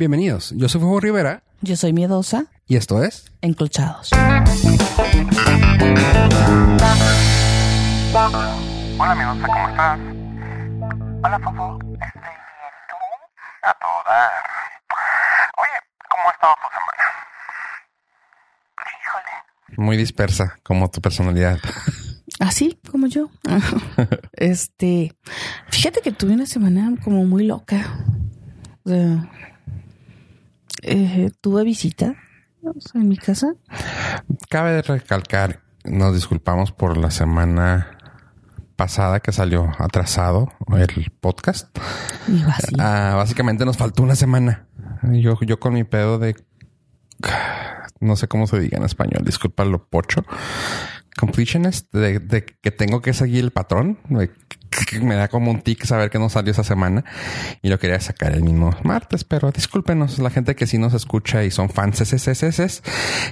Bienvenidos, yo soy Fuego Rivera Yo soy miedosa, y esto es enclochados. Hola Medusa, ¿cómo estás? Hola Fofo, estoy bien, ¿tú? A todo dar. Oye, ¿cómo ha estado tu semana? Híjole. muy dispersa como tu personalidad. Así como yo. este, fíjate que tuve una semana como muy loca. O sea, eh, tuve visita en mi casa. Cabe recalcar, nos disculpamos por la semana pasada que salió atrasado el podcast. Ah, básicamente nos faltó una semana. Yo, yo con mi pedo de no sé cómo se diga en español, disculpa lo pocho. Completionist, de, que tengo que seguir el patrón. me da como un tic saber que no salió esa semana y lo quería sacar el mismo martes, pero discúlpenos, la gente que sí nos escucha y son fans SSSS,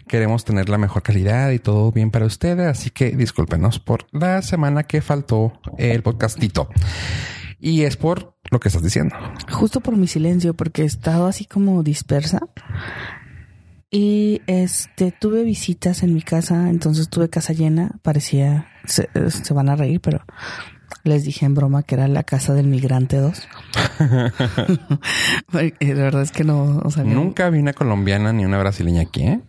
queremos tener la mejor calidad y todo bien para ustedes, así que discúlpenos por la semana que faltó el podcastito. Y es por lo que estás diciendo. Justo por mi silencio, porque he estado así como dispersa. Y este, tuve visitas en mi casa, entonces tuve casa llena, parecía, se, se van a reír, pero les dije en broma que era la casa del migrante 2. Porque la verdad es que no, o sea, no- Nunca vi una colombiana ni una brasileña aquí, ¿eh?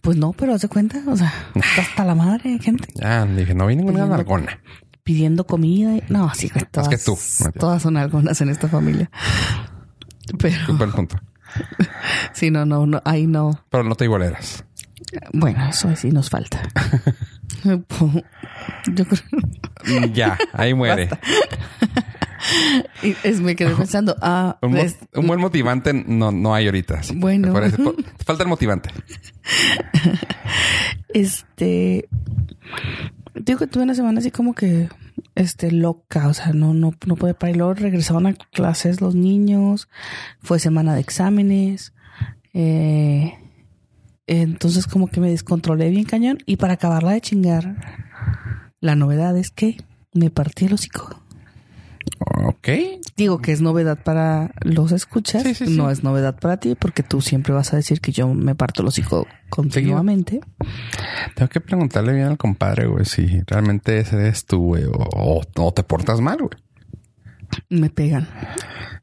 pues no, pero haz de cuenta, o sea, está hasta la madre gente Ah, dije, no vi ninguna Pidiendo- nargona. pidiendo comida. y- no, sí, güey, todas, que tú, Matías. todas son algunas en esta familia. Pero Buen punto. sí, no, no, no, ahí no. Pero no te igualeras. Bueno, eso sí nos falta. Yo creo. Ya, ahí muere. Y es, me quedé pensando, ah, Un, pues, un buen motivante no, no hay ahorita. sí. Bueno. Te falta el motivante. este, digo que tuve una semana así como que, este, loca, o sea, no, no, no pude parar. Y luego regresaban a clases los niños, fue semana de exámenes, eh, entonces como que me descontrolé bien cañón y para acabarla de chingar, la novedad es que me partí el hocico. Ok. Digo que es novedad para los escuchas, Sí, sí, sí. no es novedad para ti, porque tú siempre vas a decir que yo me parto el hocico continuamente. Tengo que preguntarle bien al compadre, güey, si realmente ese eres tú, güey, o, o- te portas mal, güey. Me pegan.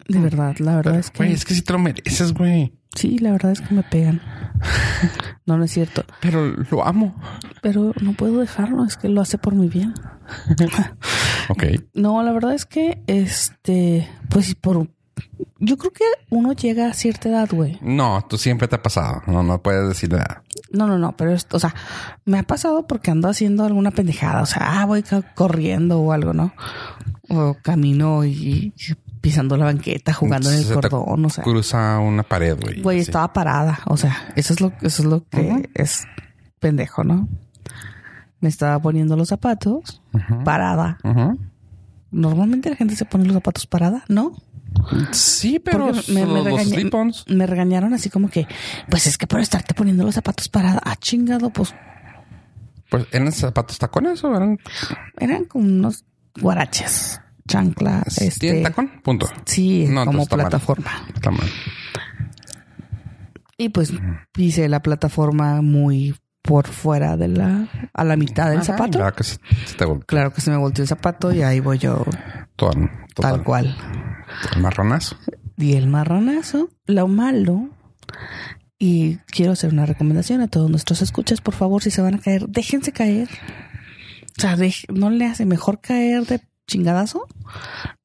De verdad, la verdad es que Güey, es que si te lo mereces, güey. Sí, la verdad es que me pegan. No, no es cierto. Pero lo amo. Pero no puedo dejarlo, es que lo hace por mi bien. Ok. No, la verdad es que este, pues por yo creo que uno llega a cierta edad, güey. No, tú siempre te ha pasado. No, no puedes decir nada. No, no, no, pero esto, o sea, me ha pasado porque ando haciendo alguna pendejada, o sea, ah, voy corriendo o algo, ¿no? O camino y, y pisando la banqueta, jugando en el cordón, o sea. Cruza una pared, güey. Güey, estaba parada. O sea, eso es lo, eso es lo que es pendejo, ¿no? Me estaba poniendo los zapatos parada. Normalmente la gente se pone los zapatos parada, ¿no? Sí, pero me, me me regañaron así como que, pues es que por estarte poniendo los zapatos parada, ah, chingado, pues Pues eran zapatos tacones o eran eran como unos guaraches, chancla, ¿Tienen este, tacón? Punto. sí, No, como mal. plataforma. Está mal. Y pues pisé la plataforma muy por fuera de la, a la mitad del Ajá, zapato. Claro que se, se Claro que se me volteó el zapato y ahí voy yo total, tal cual. marronazo. Di el marronazo, lo malo. Y quiero hacer una recomendación a todos nuestros escuchas, por favor, si se van a caer, déjense caer. O sea, no le hace mejor caer de chingadazo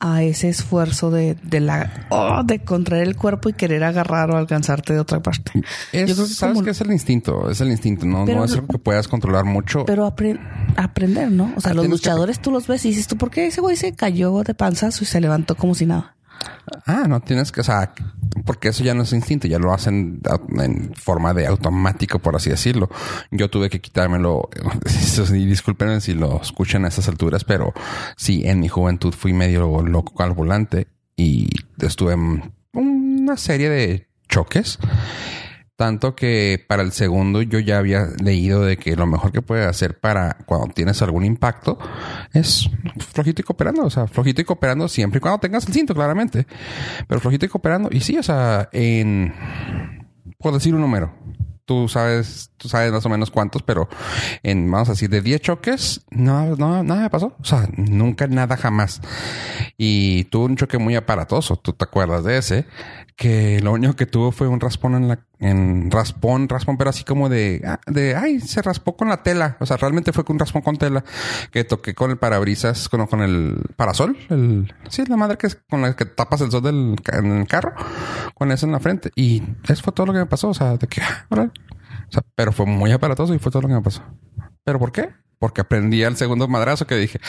a ese esfuerzo de, de la oh, de contraer el cuerpo y querer agarrar o alcanzarte de otra parte. Es, Yo creo que sabes como- que es el instinto, es el instinto, no, Pero no es algo que puedas controlar mucho. Pero apre- aprender, ¿no? O sea, Ah, los tienes que- luchadores tú los ves y dices tú, ¿por qué ese güey se cayó de panzazo y se levantó como si nada? Ah, no tienes que, o sea, porque eso ya no es instinto, ya lo hacen en forma de automático, por así decirlo. Yo tuve que quitármelo, y si lo escuchan a estas alturas, pero sí, en mi juventud fui medio loco al volante y estuve en una serie de choques Tanto que para el segundo yo ya había leído de que lo mejor que puedes hacer para cuando tienes algún impacto es flojito y cooperando. O sea, flojito y cooperando siempre y cuando tengas el cinto, claramente. Pero flojito y cooperando. Y sí, o sea, en... Por decir un número. Tú sabes, tú sabes más o menos cuántos, pero en, vamos a decir, de 10 choques, no, no, nada me pasó. O sea, nunca, nada, jamás. Y tuvo un choque muy aparatoso. Tú te acuerdas de ese, que lo único que tuvo fue un raspón en la, en raspón, raspón, pero así como de, ah, de, ay, se raspó con la tela. O sea, realmente fue con un raspón con tela que toqué con el parabrisas, con, con el parasol, el, sí, la madre que es con la que tapas el sol del en el carro, con eso en la frente. Y eso fue todo lo que me pasó. O sea, de que, ah. O sea, pero fue muy aparatoso y fue todo lo que me pasó. ¿Pero por qué? Porque aprendí al segundo madrazo que dije,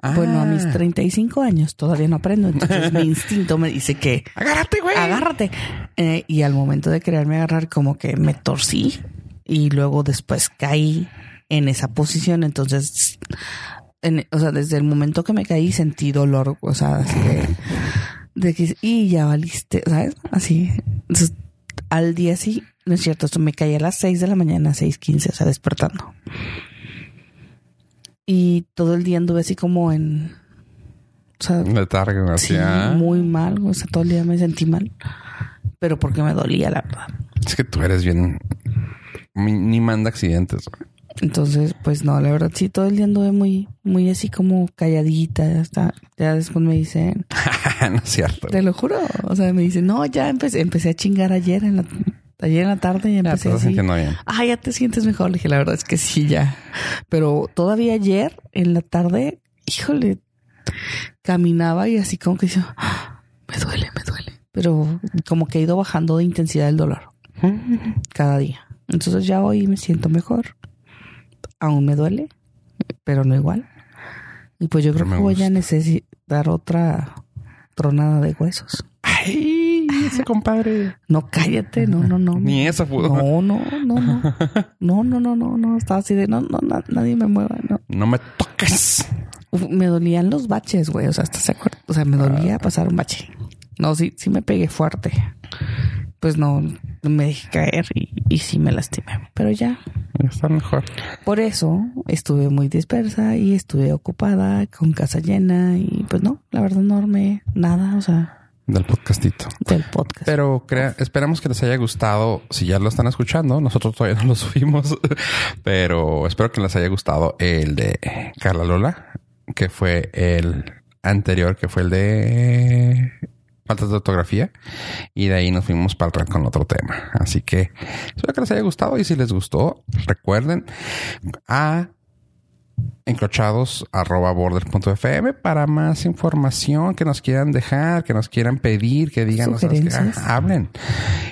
ah, Bueno, a mis 35 años todavía no aprendo. Entonces mi instinto me dice que agárrate, güey. agárrate. Eh, y al momento de quererme agarrar, como que me torcí y luego después caí en esa posición. Entonces, en- o sea, desde el momento que me caí sentí dolor, o sea, así de, de que, y ya valiste, ¿sabes? Así. Entonces, al día sí, no es cierto, esto me caí a las 6 de la mañana, 6:15, o sea, despertando. Y todo el día anduve así como en, o sea, Letargo, Sí, así, ah. muy mal. O sea, todo el día me sentí mal. Pero porque me dolía, la verdad. Es que tú eres bien. Ni, manda accidentes. güey. Entonces, pues no, la verdad sí, todo el día anduve muy, muy así como calladita. Ya, está. ya después me dicen, no es cierto. te lo juro. O sea, me dicen, no, ya empecé, empecé a chingar ayer en la, ayer en la tarde y Ya, empecé estás así. bien. Ah, ya te sientes mejor. Le dije, la verdad es que sí, ya. Pero todavía ayer en la tarde, híjole, caminaba y así como que decía, "Ah, me duele, me duele. Pero como que ha ido bajando de intensidad el dolor cada día. Entonces ya hoy me siento mejor. Aún me duele, pero no igual. Y pues yo Pero creo que voy a necesitar otra tronada de huesos. Ay, ese compadre. No, cállate, no, no, no. Ni eso pudo. No, no, no, no. No, no, no, no, no. Estaba así de no, no, na- nadie me mueva, no. No me toques. Uf, me dolían los baches, güey. O sea, ¿estás de acuerdo? O sea, me dolía pasar un bache. No, sí, sí me pegué fuerte. Pues no, me dejé caer y, y sí me lastimé. Pero ya. Está mejor. Por eso estuve muy dispersa y estuve ocupada con casa llena y pues no, la verdad no armé nada, o sea, Del podcastito. del podcast. Pero crea, esperamos que les haya gustado. Si ya lo están escuchando, nosotros todavía no lo subimos, pero espero que les haya gustado el de Carla Lola, que fue el anterior, que fue el de faltas de ortografía. Y de ahí nos fuimos para el con otro tema. Así que espero que les haya gustado. Y si les gustó, recuerden a encrochados arroba border.fm para más información que nos quieran dejar, que nos quieran pedir, que digan, "No sabes qué, Sugerencias. ah, hablen.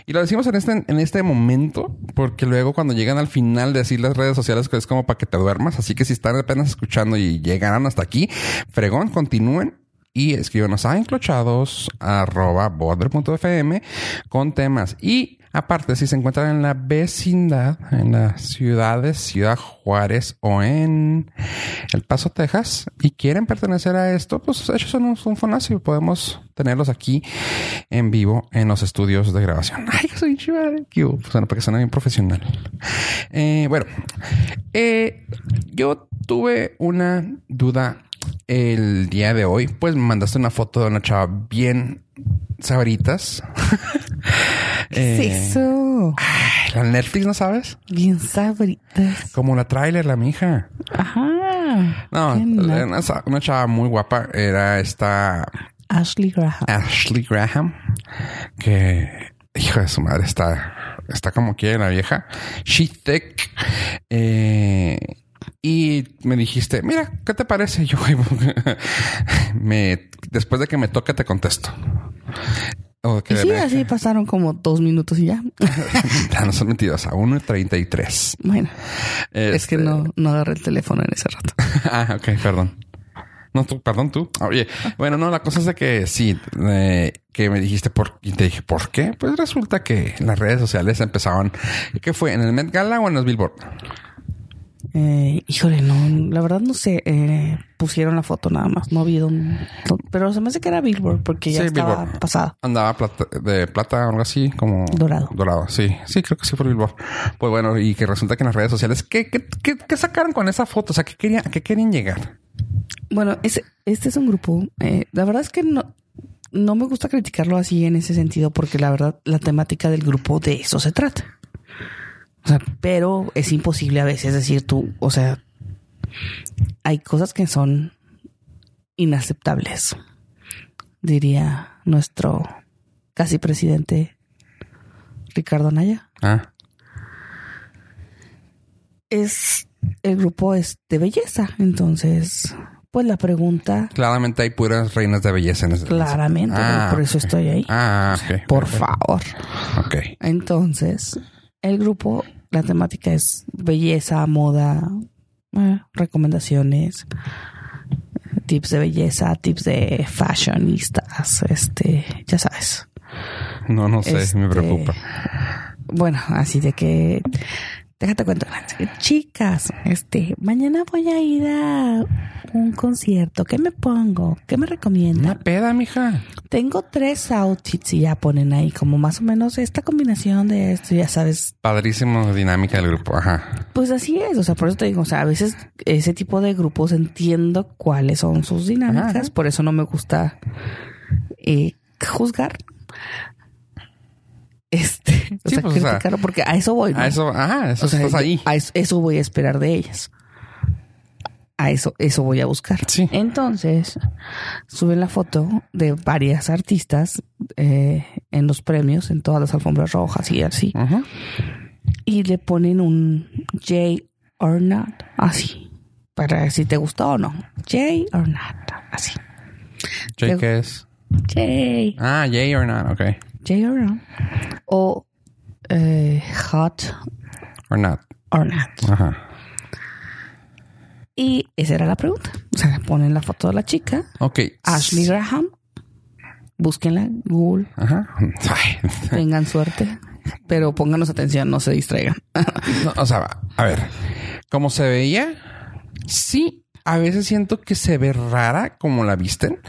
Y lo decimos en este, en este momento, porque luego cuando llegan al final de decir las redes sociales, que es como para que te duermas. Así que si están apenas escuchando y llegaron hasta aquí, fregón, continúen. Y escríbanos a encrochados arroba border.fm con temas. Y aparte, si se encuentran en la vecindad, en las ciudades, Ciudad Juárez o en El Paso, Texas, y quieren pertenecer a esto, pues ellos son un, un fonazo y podemos tenerlos aquí en vivo en los estudios de grabación. Ay, soy hubo, pues, bueno, porque suena bien profesional. Eh, bueno, eh, yo tuve una duda el día de hoy. Pues me mandaste una foto de una chava bien sabritas. ¿Qué Eh, es eso? ay, la Netflix, ¿no sabes? Bien sabritas. Como la trailer, la mija. Ajá. No, una, una chava muy guapa. Era esta Ashley Graham. Ashley Graham, que hijo de su madre está, está como quiere la vieja. She thick. Eh, y me dijiste, mira, ¿qué te parece? Yo me, después de que me toque te contesto. Y sí, así pasaron como dos minutos y ya. Ya no son mentiras, a 1.33. Bueno, es que Este- no, no agarré el teléfono en ese rato. ah, ok, perdón. No, tú, perdón, tú. Oye, bueno, no, la cosa es de que sí, eh, que me dijiste por, y te dije, ¿por qué? Pues resulta que las redes sociales empezaban, ¿qué fue? ¿En el Met Gala o en los Billboard? Eh, híjole, no, la verdad no sé. eh, pusieron la foto nada más. No vi dónde. Pero se me hace que era Billboard porque ya Sí, estaba Billboard. pasada. Andaba plata- de plata o algo así, como... Dorado. Dorado, sí. Sí, creo que sí fue Billboard. Pues bueno, y que resulta que en las redes sociales... ¿Qué, qué, qué, qué sacaron con esa foto? O sea, ¿qué querían, qué querían llegar? Bueno, ese- este es un grupo. eh, la verdad es que no, no me gusta criticarlo así en ese sentido, porque la verdad, la temática del grupo de eso se trata. O sea, pero es imposible a veces decir tú, o sea, hay cosas que son inaceptables, diría nuestro casi presidente Ricardo Anaya. Ah, Es el grupo es de belleza, entonces, pues la pregunta claramente hay puras reinas de belleza en ese Claramente, Ah, por eso estoy ahí. Ah. Por favor. Ok. Entonces, el grupo, la temática es belleza, moda, eh, recomendaciones, tips de belleza, tips de fashionistas, este, ya sabes. No, no sé, Este, me preocupa. Bueno, así de que déjate cuento. Chicas, este, mañana voy a ir a un concierto. ¿Qué me pongo? ¿Qué me recomiendan? Una peda, mija. Tengo tres outfits y ya ponen ahí como más o menos esta combinación de esto, ya sabes. Padrísimo dinámica del grupo. Ajá. Pues así es, o sea, por eso te digo, o sea, a veces ese tipo de grupos entiendo cuáles son sus dinámicas, Ajá. por eso no me gusta eh, juzgar. Este, o Sí, sea, pues, o sea, criticarlo, porque a eso voy. ¿no? A eso, ah, eso O sea, estás ahí. A eso, eso voy a esperar de ellas. A eso, eso voy a buscar. Sí. Entonces, suben la foto de varias artistas eh, en los premios, en todas las alfombras rojas y así. Ajá. Y le ponen un J or not, así. Para si te gustó o no. J or not, así. Jay, ¿qué es? J, Ah, yay or not. Ok. J or not. O eh, hot Or not. or not. Ajá. Y esa era la pregunta. O sea, ponen la foto de la chica, Ok. Ashley Graham. Búsquenla en Google, Ajá. Tengan suerte. Pero pónganos atención, no se distraigan. No, o sea, a ver, como se veía, sí, a veces siento que se ve rara como la visten,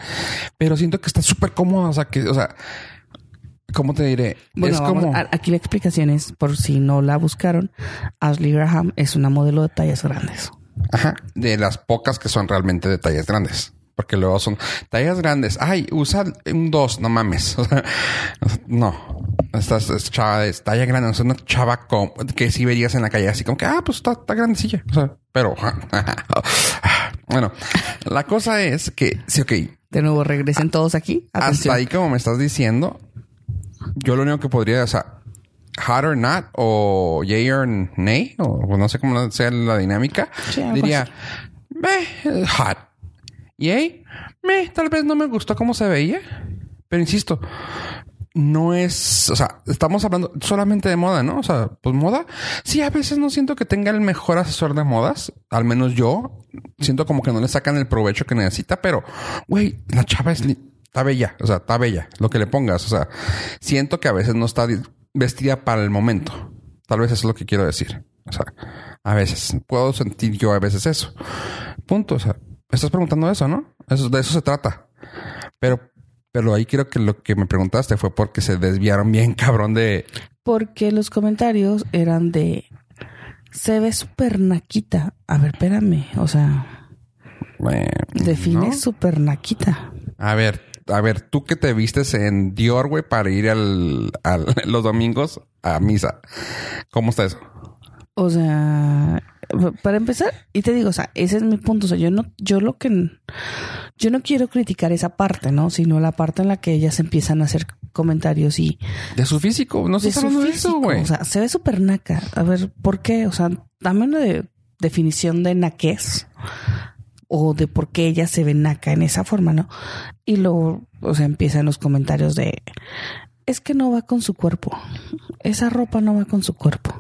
pero siento que está súper cómoda. O sea, que, o sea, ¿cómo te diré? Bueno, es vamos, como. aquí la explicación es, por si no la buscaron, Ashley Graham es una modelo de tallas grandes. Ajá. De las pocas que son realmente de tallas grandes. Porque luego son tallas grandes. Ay, usa un 2, no mames. O sea, no. Esta es- es chava de talla grande. Es una chava com- que si verías en la calle así como que, ah, pues está, está grandecilla. O sea, pero bueno, la cosa es que sí, ok. De nuevo, regresen todos aquí. Hasta Atención. ahí, como me estás diciendo, yo lo único que podría, o sea, hot or not, o yay or nay, o no sé cómo sea la dinámica, Sí, diría, meh, hot. Yay, meh, tal vez no me gustó cómo se veía, pero insisto, no es, o sea, estamos hablando solamente de moda, ¿no? O sea, pues moda. Sí, a veces no siento que tenga el mejor asesor de modas, al menos yo. Siento como que no le sacan el provecho que necesita, pero, güey, la chava es, li- está bella, o sea, está bella, lo que le pongas. O sea, siento que a veces no está vestida para el momento. Tal vez eso es lo que quiero decir. O sea, a veces puedo sentir yo a veces eso. Punto. O sea, estás preguntando eso, ¿no? Eso, de eso se trata. Pero, pero ahí creo que lo que me preguntaste fue porque se desviaron bien cabrón de. Porque los comentarios eran de... Se ve súper naquita. A ver, espérame. O sea, eh, define ¿no? súper naquita. A ver, a ver, tú que te vistes en Dior, güey, para ir al, al- los domingos a misa. ¿Cómo está eso? O sea, para empezar, y te digo, o sea, ese es mi punto. O sea, yo no, yo lo que yo no quiero criticar esa parte, ¿no? Sino la parte en la que ellas empiezan a hacer comentarios y De su físico, no está su físico. güey. O sea, se ve súper naca. A ver, ¿por qué? O sea, dame una de- definición de naquez o de por qué ella se ve naca en esa forma, ¿no? Y luego, o sea, empiezan los comentarios de es que no va con su cuerpo. Esa ropa no va con su cuerpo.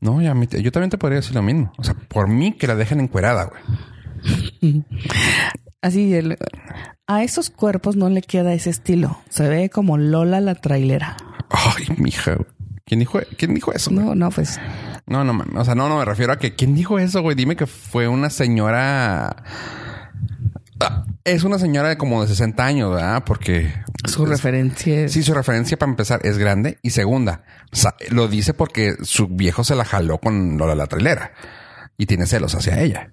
No, ya, yo también te podría decir lo mismo. O sea, por mí que la dejen encuerada, güey. Así, el- a esos cuerpos no le queda ese estilo. Se ve como Lola la trailera. Ay, mija. güey. ¿Quién dijo, ¿quién dijo eso? güey? No, no, pues. No, no. O sea, no, no me refiero a que quién dijo eso, güey. Dime que fue una señora. Ah, Es una señora de como de 60 años, ¿verdad? Porque Su es- referencia es. Sí, su referencia para empezar es grande. Y segunda, lo dice porque su viejo se la jaló con lo de la trailera y tiene celos hacia ella.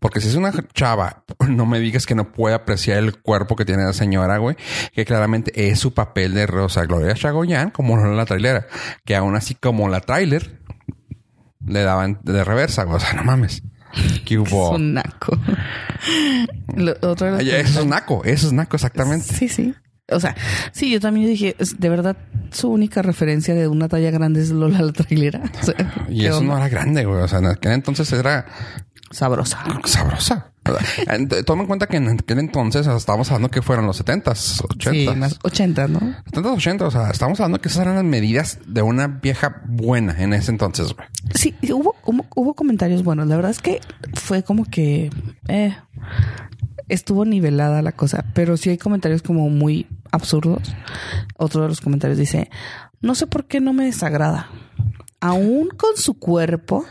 Porque si es una chava, no me digas que no puede apreciar el cuerpo que tiene la señora, güey, que claramente es su papel de Rosa Gloria Chagoyán, como no la trailera, que aún así como la trailer le daban de reversa, güey. O sea, no mames. ¿Qué Es hubo? un naco. Lo- otro de los Eso es naco, eso es naco, exactamente. Sí, sí. O sea, sí, yo también dije, de verdad, su única referencia de una talla grande es Lola la trailera. O sea, Y ¿qué eso onda? no era grande, güey. O sea, en aquel entonces era Sabrosa. sabrosa. Toma en cuenta que en aquel entonces estábamos hablando que fueron los 70s, 80s. Sí, más 80, ¿no? 70s, 80 o sea, estamos hablando que esas eran las medidas de una vieja buena en ese entonces, güey. Sí, hubo, hubo, hubo comentarios buenos. La verdad es que fue como que eh, estuvo nivelada la cosa, pero sí hay comentarios como muy absurdos. Otro de los comentarios dice, no sé por qué no me desagrada. Aún con su cuerpo,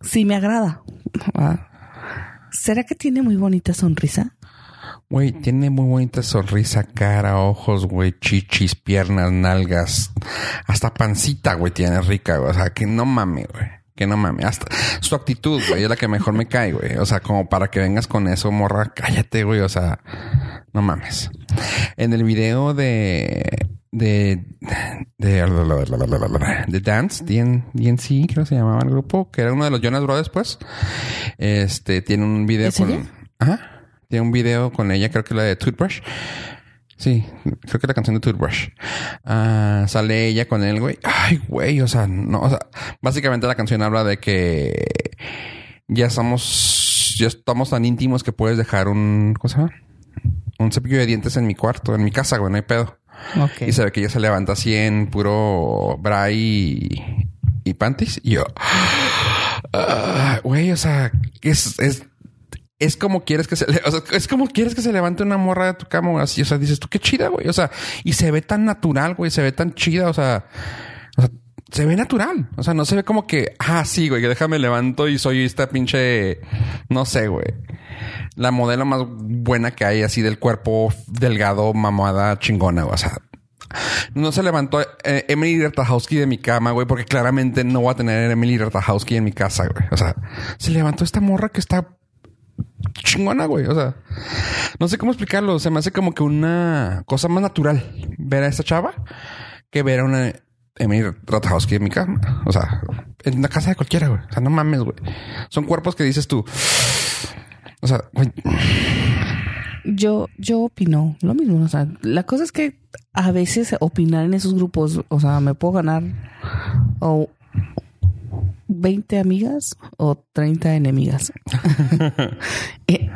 sí me agrada. Ah. ¿Será que tiene muy bonita sonrisa? Güey, tiene muy bonita sonrisa, cara, ojos, güey, chichis, piernas, nalgas, hasta pancita, güey, tiene rica. O sea, que no mame, güey. Que no mame. Hasta su actitud, güey, es la que mejor me cae, güey. O sea, como para que vengas con eso, morra, cállate, güey. O sea, no mames. En el video de de de, de Dance, DN, DNC, creo que se llamaba el grupo, que era uno de los Jonas Brothers, pues. Este tiene un video con. Ajá. Tiene un video con ella, creo que la de Toothbrush. Sí, creo que la canción de Toothbrush. Ah, sale ella con él, güey. Ay, güey, o sea, no, o sea, básicamente la canción habla de que ya estamos, ya estamos tan íntimos que puedes dejar un, ¿cómo se llama? Un cepillo de dientes en mi cuarto, en mi casa, güey, no hay pedo. Ok. Y se ve que ella se levanta así en puro bra y, y panties. Y yo, ah, güey, o sea, es, es, es como quieres que se, es como quieres que se levante una morra de tu cama, güey, así, o sea, dices tú qué chida, güey, o sea, y se ve tan natural, güey, se ve tan chida, o sea, o sea, se ve natural, o sea, no se ve como que, ah, sí, güey, que déjame levanto y soy esta pinche, no sé, güey. La modelo más buena que hay, así del cuerpo delgado, mamada, chingona, güey, o sea, no se levantó eh, Emily Ratajkowski de mi cama, güey, porque claramente no voy a tener Emily Ratajkowski en mi casa, güey. O sea, se levantó esta morra que está chingona, güey. O sea, no sé cómo explicarlo. Se me hace como que una cosa más natural ver a esta chava que ver a una Emily Ratajkowski en mi cama. O sea, en la casa de cualquiera, güey. O sea, no mames, güey. Son cuerpos que dices tú. O sea, güey, Yo, yo opino lo mismo. O sea, la cosa es que a veces opinar en esos grupos, o sea, me puedo ganar o 20 amigas o 30 enemigas. y,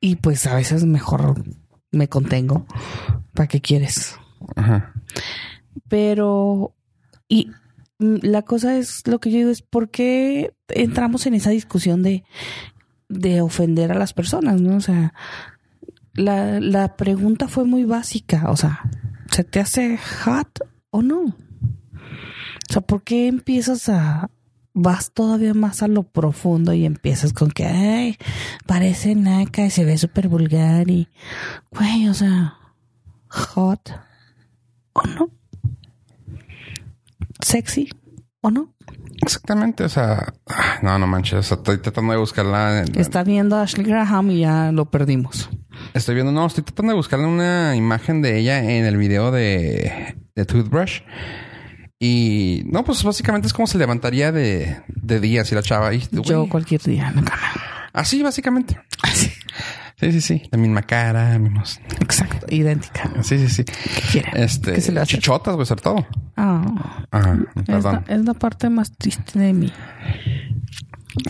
y, pues a veces mejor me contengo. ¿Para qué quieres? ajá. Pero, y la cosa es, lo que yo digo es, ¿por qué entramos en esa discusión de, de ofender a las personas? ¿no? O sea, la, la pregunta fue muy básica. O sea, ¿se te hace hot o no? O sea, ¿por qué empiezas a... Vas todavía más a lo profundo y empiezas con que, ay, parece naca y se ve súper vulgar y, güey, o sea, hot o no. Sexy o no. Exactamente, o sea, ah, no, no manches, estoy tratando de buscarla. en- Está viendo a Ashley Graham y ya lo perdimos. Estoy viendo, no, estoy tratando de buscarle una imagen de ella en el video de, de Toothbrush. Y no, pues básicamente es como se levantaría de, de día si la chava. Y, Yo cualquier día en la cama. Así, básicamente. Así. Sí, sí, sí. La misma cara, mismos. Exacto, idéntica. Sí, sí, sí. ¿Qué quiere? Este, ¿Qué se le hace? chichotas, güey, sobre todo. Ah, Ajá, es, la, perdón. es la parte más triste de mí.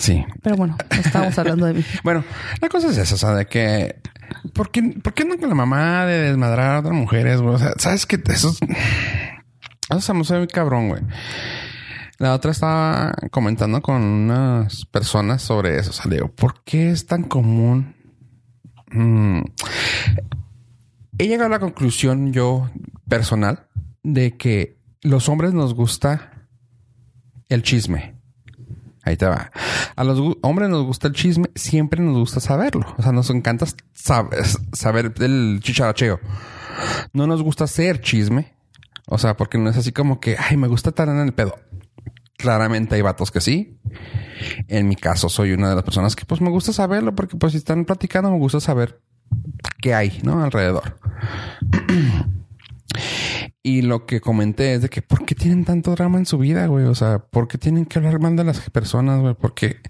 Sí. Pero bueno, estamos hablando de mí. Bueno, la cosa es esa, o sea, de que. ¿Por qué, por qué andan con la mamá de desmadrar a otras mujeres, güey? O sea, ¿sabes qué? Eso es. Eso se me hace muy cabrón, güey. La otra estaba comentando con unas personas sobre eso. O sea, digo, ¿por qué es tan común? Mm. He llegado a la conclusión yo personal de que los hombres nos gusta el chisme. Ahí te va. A los hombres nos gusta el chisme, siempre nos gusta saberlo. O sea, nos encanta sab- saber del chicharacheo. No nos gusta hacer chisme. O sea, porque no es así como que, ay, me gusta estar en el pedo. Claramente hay vatos que sí. En mi caso, soy una de las personas que pues me gusta saberlo porque pues si están platicando me gusta saber qué hay, ¿no? Alrededor. Y lo que comenté es de que ¿por qué tienen tanto drama en su vida, güey? O sea, ¿por qué tienen que hablar mal de las personas, güey? Porque...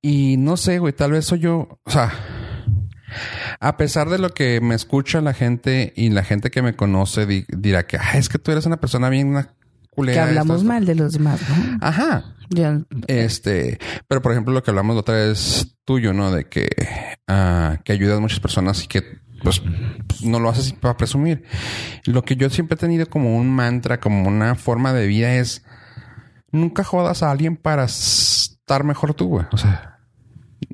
Y no sé, güey, tal vez soy yo, o sea, a pesar de lo que me escucha la gente y la gente que me conoce di- dirá que "Ah, es que tú eres una persona bien una culera. Que hablamos estás-". mal de los demás, ¿no? Ajá. Este, pero por ejemplo, lo que hablamos la otra vez tuyo, ¿no? De que, ah, que ayudas a muchas personas y que, pues, no lo haces para presumir. Lo que yo siempre he tenido como un mantra, como una forma de vida es nunca jodas a alguien para estar mejor tú, güey. O sea,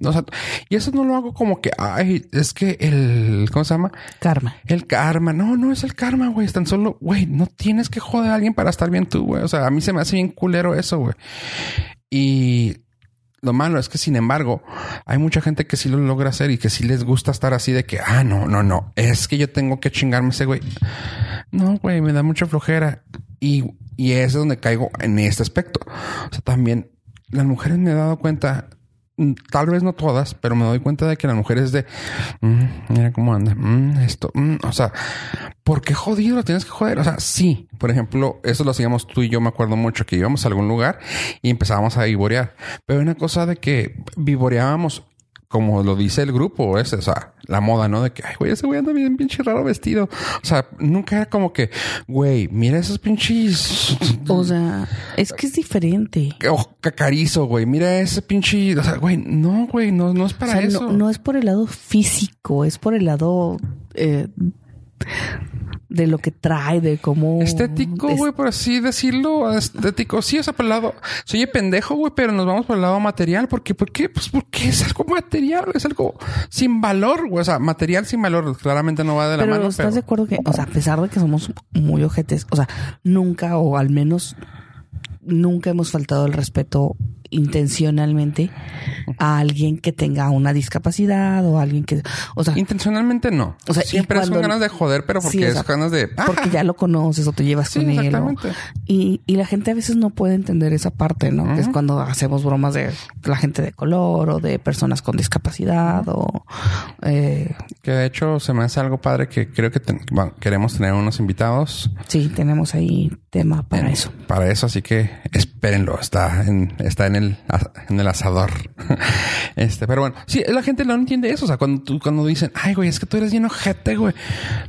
o sea, y eso no lo hago como que, ay, es que el, ¿cómo se llama? karma. El karma. No, no es el karma, güey. Es tan solo, güey, no tienes que joder a alguien para estar bien tú, güey. O sea, a mí se me hace bien culero eso, güey. Y lo malo es que, sin embargo, hay mucha gente que sí lo logra hacer y que sí les gusta estar así de que, ah, no, no, no, es que yo tengo que chingarme ese güey. No, güey, me da mucha flojera. Y, y es donde caigo en este aspecto. O sea, también las mujeres me he dado cuenta, tal vez no todas, pero me doy cuenta de que las mujeres de, "Mm, mira cómo anda, mm, esto, mm", o sea, ¿por qué jodido lo tienes que joder? O sea, sí, por ejemplo, eso lo hacíamos tú y yo, me acuerdo mucho que íbamos a algún lugar y empezábamos a vivorear, pero una cosa de que vivoreábamos como lo dice el grupo ese, o sea, la moda, ¿no? De que, ay, güey, ese güey anda bien pinche raro vestido. O sea, nunca era como que, güey, mira esos pinches O sea, es que es diferente. oh, cacarizo, güey. Mira ese pinche, o sea, güey, no, güey, no, no es para O sea, eso. no, no es por el lado físico, es por el lado eh, de lo que trae, de cómo... Estético, es- güey, por así decirlo, estético. Sí, o sea, por el lado, soy pendejo, güey, pero nos vamos por el lado material. ¿Por qué? ¿Por qué? Pues porque es algo material, es algo sin valor, güey. O sea, material sin valor, claramente no va de la Pero mano. estás pero- de acuerdo que, o sea, a pesar de que somos muy ojetes, o sea, nunca o al menos nunca hemos faltado el respeto intencionalmente a alguien que tenga una discapacidad o a alguien que, o sea, Intencionalmente no. O sea, siempre son ganas de joder, pero porque Sí, es ganas de. porque ¡Ah! ya lo conoces o te llevas Sí, con él. o- y, y la gente a veces no puede entender esa parte, ¿no? Que es cuando hacemos bromas de la gente de color o de personas con discapacidad o eh, Que de hecho se me hace algo padre que creo que ten- bueno, queremos tener unos invitados sí, tenemos ahí tema para eso. para eso, así que espérenlo. Está en, está en el, en el asador. Este, pero bueno, sí, la gente no entiende eso. O sea, cuando tú, cuando dicen, ay, güey, es que tú eres bien ojete, güey.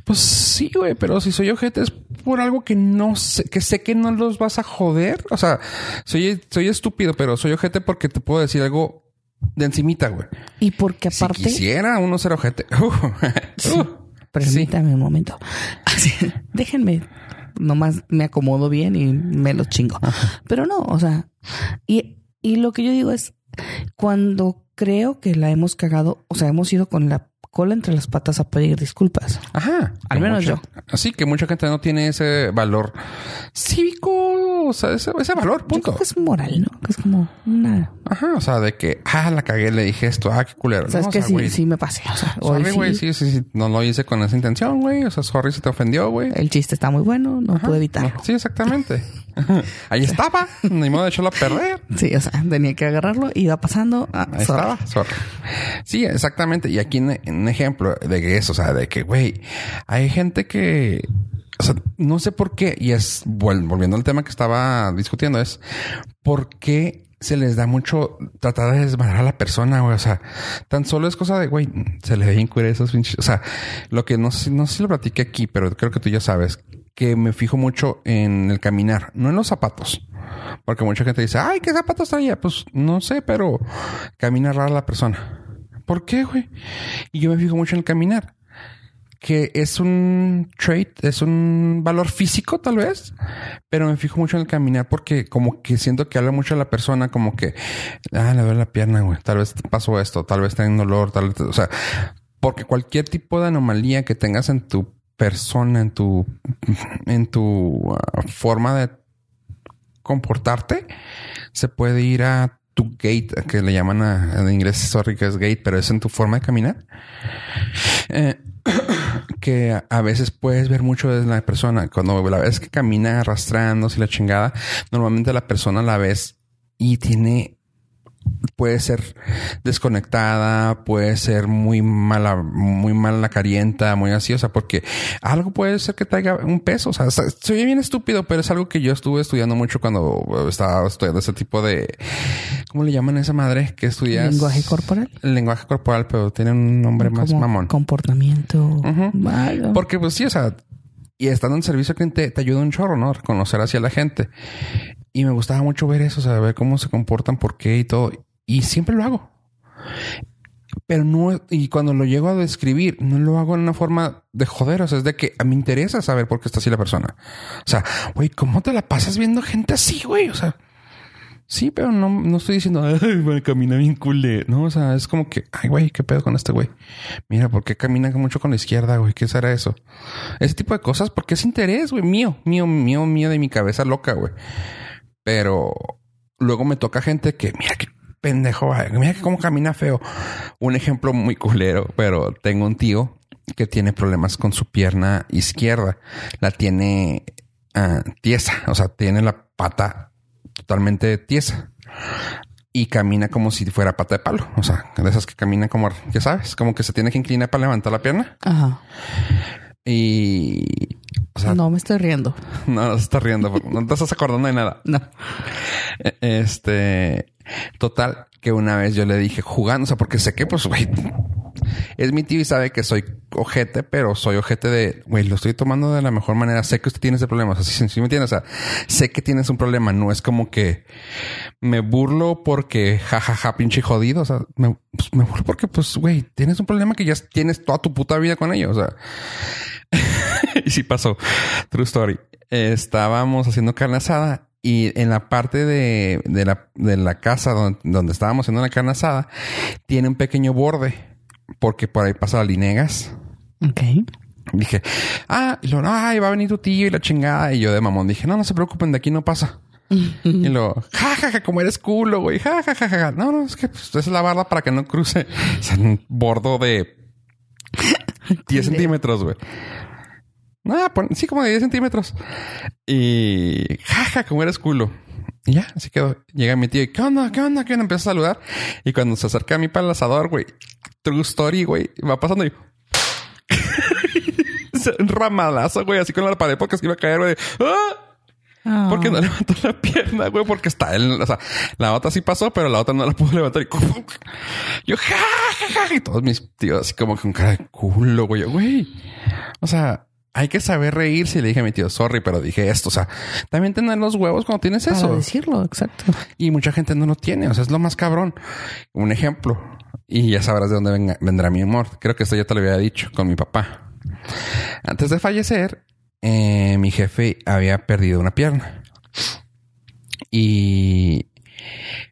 Pues sí, güey, pero si soy ojete es por algo que no sé, que sé que no los vas a joder. O sea, soy, soy estúpido, pero soy ojete porque te puedo decir algo de encimita, güey. Y porque Si aparte, quisiera uno ser ojete. Uh, uh, permítame un momento. Así, déjenme, nomás me acomodo bien y me lo chingo. Pero no, o sea, y, y lo que yo digo es, cuando creo que la hemos cagado, o sea, hemos ido con la cola entre las patas a pedir disculpas. Ajá. Al menos mucha- Así que mucha gente no tiene ese valor cívico, o sea, ese, ese valor, Yo punto. creo que es moral, ¿no? Que es como una... Ajá, o sea, de que, ah, la cagué, le dije esto, ah, qué culero. Sabes No, o que sea, sí, güey, sí me pasé. O sea, Sorry, güey, sí, sí, sí, no lo hice con esa intención, güey. O sea, sorry si te ofendió, güey. el chiste está muy bueno, no Ajá. pude evitarlo. Sí, exactamente. Ahí estaba, ni modo de echarlo a perder. Sí, o sea, tenía que agarrarlo, iba pasando. ah, Ahí sorry. estaba, sorry. Sí, exactamente. Y aquí en, un ejemplo de que eso, o sea, de que, güey, hay gente que, o sea, no sé por qué, y es, vol- volviendo al tema que estaba discutiendo, es por qué se les da mucho tratar de desmadrar a la persona, güey. O sea, tan solo es cosa de, güey, se le ve incurrir esos pinches. O sea, lo que no no sé si lo platiqué aquí, pero creo que tú ya sabes que me fijo mucho en el caminar, no en los zapatos. Porque mucha gente dice, ay, ¿qué zapatos traía? Pues no sé, pero camina rara la persona. ¿Por qué, güey? Y yo me fijo mucho en el caminar. Que es un trait, es un valor físico tal vez, pero me fijo mucho en el caminar porque como que siento que habla mucho a la persona, como que, ah, le duele la pierna, güey, tal vez pasó esto, tal vez tenga un dolor, tal vez, o sea, porque cualquier tipo de anomalía que tengas en tu persona, en tu, en tu ah, forma de comportarte, se puede ir a tu gate, que le llaman a, en inglés, sorry, que es gate, pero es en tu forma de caminar. Eh, que a- veces puedes ver mucho de la persona. Cuando la ves que camina arrastrándose la chingada, normalmente la persona la ves y tiene puede ser desconectada, puede ser muy mala, muy mala carienta, muy así, o sea, porque algo puede ser que traiga un peso, o sea, se oye bien estúpido, pero es algo que yo estuve estudiando mucho cuando estaba estudiando ese tipo de, ¿cómo le llaman a esa madre que estudias? Lenguaje corporal. El lenguaje corporal, pero tiene un nombre más mamón. Comportamiento. Porque pues sí, o sea, y estando en servicio que te, te ayuda un chorro, ¿no? Reconocer hacia la gente. Y me gustaba mucho ver eso, o sea, ver cómo se comportan, por qué y todo. Y siempre lo hago. Pero no, y cuando lo llego a describir, no lo hago en una forma de joder, o sea, es de que a mí me interesa saber por qué está así la persona. O sea, güey, ¿cómo te la pasas viendo gente así, güey? O sea, sí, pero no, no estoy diciendo, ay, güey, camina bien culé. No, o sea, es como que, ay, güey, qué pedo con este güey. Mira, ¿por qué camina mucho con la izquierda, güey? ¿Qué será eso? Ese tipo de cosas, porque es interés, güey, mío, mío, mío, mío de mi cabeza loca, güey. Pero luego me toca gente que, mira qué pendejo, güey, mira que cómo camina feo. Un ejemplo muy culero, pero tengo un tío que tiene problemas con su pierna izquierda. La tiene ah, tiesa, o sea, tiene la pata totalmente tiesa. Y camina como si fuera pata de palo. O sea, de esas que caminan como, ya sabes, como que se tiene que inclinar para levantar la pierna. Ajá. Y... O sea, no me estoy riendo. no, no se está riendo. No te estás acordando de nada. No. E- Este, total, que una vez yo le dije jugando, o sea, porque sé que, pues, güey, es mi tío y sabe que soy ojete, pero soy ojete de, güey, lo estoy tomando de la mejor manera. Sé que usted tiene ese problema. O sea, me entiendes. O sea, sé que tienes un problema. No es como que me burlo porque jajaja, pinche jodido. O sea, me, pues, me burlo porque, pues, güey, tienes un problema que ya tienes toda tu puta vida con ello. O sea, y sí pasó. True story. Estábamos haciendo carne asada y en la parte de, de la, de la casa donde, donde estábamos haciendo la carne asada, tiene un pequeño borde porque por ahí pasa la linegas. Ok. Dije, ah, y luego, no, ay, va a venir tu tío y la chingada. Y yo de mamón dije, no, no se preocupen, de aquí no pasa. y luego, ja, ja, ja, como eres culo, güey, ja, ja, ja, ja. No, no, es que pues, es la barda para que no cruce. O sea, un bordo de 10 centímetros, güey. Ah, pon- sí, como de 10 centímetros. Y jaja, como eres culo. Y ya, así quedó. Llega mi tío y ¿qué onda? ¿Qué onda? ¿Qué onda? Empieza a saludar. Y cuando se acerca a mí para el asador, güey, true story, güey, va pasando y un ramalazo, güey, así con la pared porque se iba a caer, güey. ¡Ah! Ah. Porque no levantó la pierna, güey, porque está él. O sea, la otra sí pasó, pero la otra no la pudo levantar. Y yo, ja, ja, ja. Y todos mis tíos así como con cara de culo, güey. Güey. O sea, hay que saber reírse. Y le dije a mi tío, sorry, pero dije esto. O sea, también tener los huevos cuando tienes Para eso. decirlo, exacto. Y mucha gente no lo tiene. O sea, es lo más cabrón. Un ejemplo. Y ya sabrás de dónde venga- vendrá mi amor. Creo que esto ya te lo había dicho con mi papá. Antes de fallecer, eh, mi jefe había perdido una pierna. Y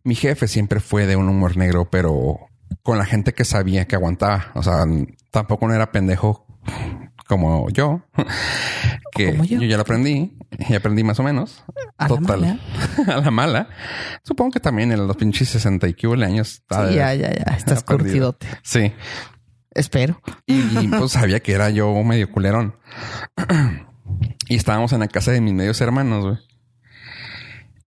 mi jefe siempre fue de un humor negro, pero con la gente que sabía que aguantaba. O sea, tampoco no era pendejo como yo, que Como yo. yo. ya lo aprendí y aprendí más o menos. A la mala. a la mala. Supongo que también en los pinches 60 y que años. está Sí, ya, ya, ya. Estás curtidote. Sí. Espero. Y, y, pues sabía que era yo medio culerón. y estábamos en la casa de mis medios hermanos, güey.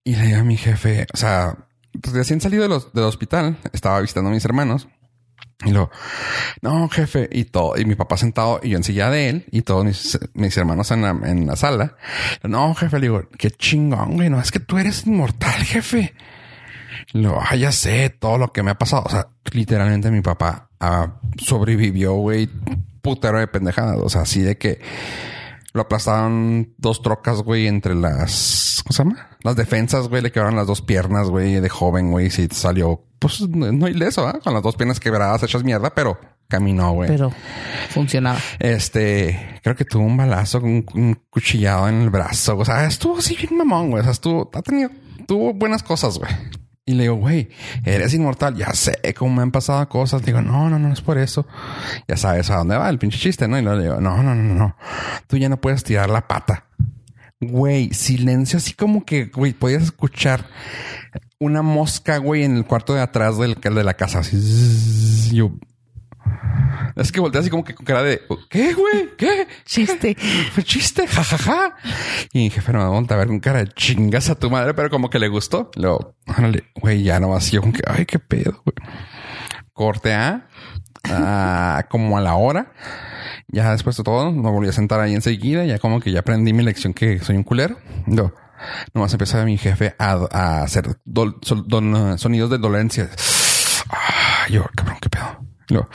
Y le digo a mi jefe, o sea, pues recién salido de los- del hospital, estaba visitando a mis hermanos. Y luego, no, jefe, y todo, y mi papá sentado y yo en silla de él y todos mis, mis hermanos en la, en la sala. No, jefe, le digo, qué chingón, güey, no, es que tú eres inmortal, jefe. Y luego, ah, ya sé todo lo que me ha pasado. O sea, literalmente mi papá ah, sobrevivió, güey, putero de pendejadas. O sea, así de que lo aplastaron dos trocas, güey, entre las, ¿cómo se llama? Las defensas, güey, le quebraron las dos piernas, güey, de joven, güey, sí salió, pues no ileso, ¿ah? Con las dos piernas quebradas, hechas mierda, pero caminó, güey. Pero funcionaba. Este, creo que tuvo un balazo, un, un cuchillado en el brazo. O sea, estuvo así bien mamón, güey. O sea, estuvo, ha tenido, tuvo buenas cosas, güey. Y le digo, güey, eres inmortal. Ya sé cómo me han pasado cosas. Digo, no, no, no es por eso. Ya sabes a dónde va el pinche chiste, ¿no? Y luego le digo, no, no, no, no. Tú ya no puedes tirar la pata. Güey, silencio así como que, güey, podías escuchar una mosca, güey, en el cuarto de atrás del, de la casa. Así. zzzz. Yo. Es que volteé así como que con cara de, ¿qué, güey? ¿Qué? Chiste. Fue chiste, jajaja. Y mi jefe no me voltea a ver con cara de chingas a tu madre, pero como que le gustó. Luego, órale, güey, ya no vacío con que, ay, qué pedo, güey. Corte A, a como a la hora. Ya después de todo, me volví a sentar ahí enseguida. Ya como que ya aprendí mi lección que soy un culero. No. Nomás empezó mi jefe a, a hacer dol- sol- don- sonidos de dolencia. Ah, yo, cabrón, qué pedo. Ah,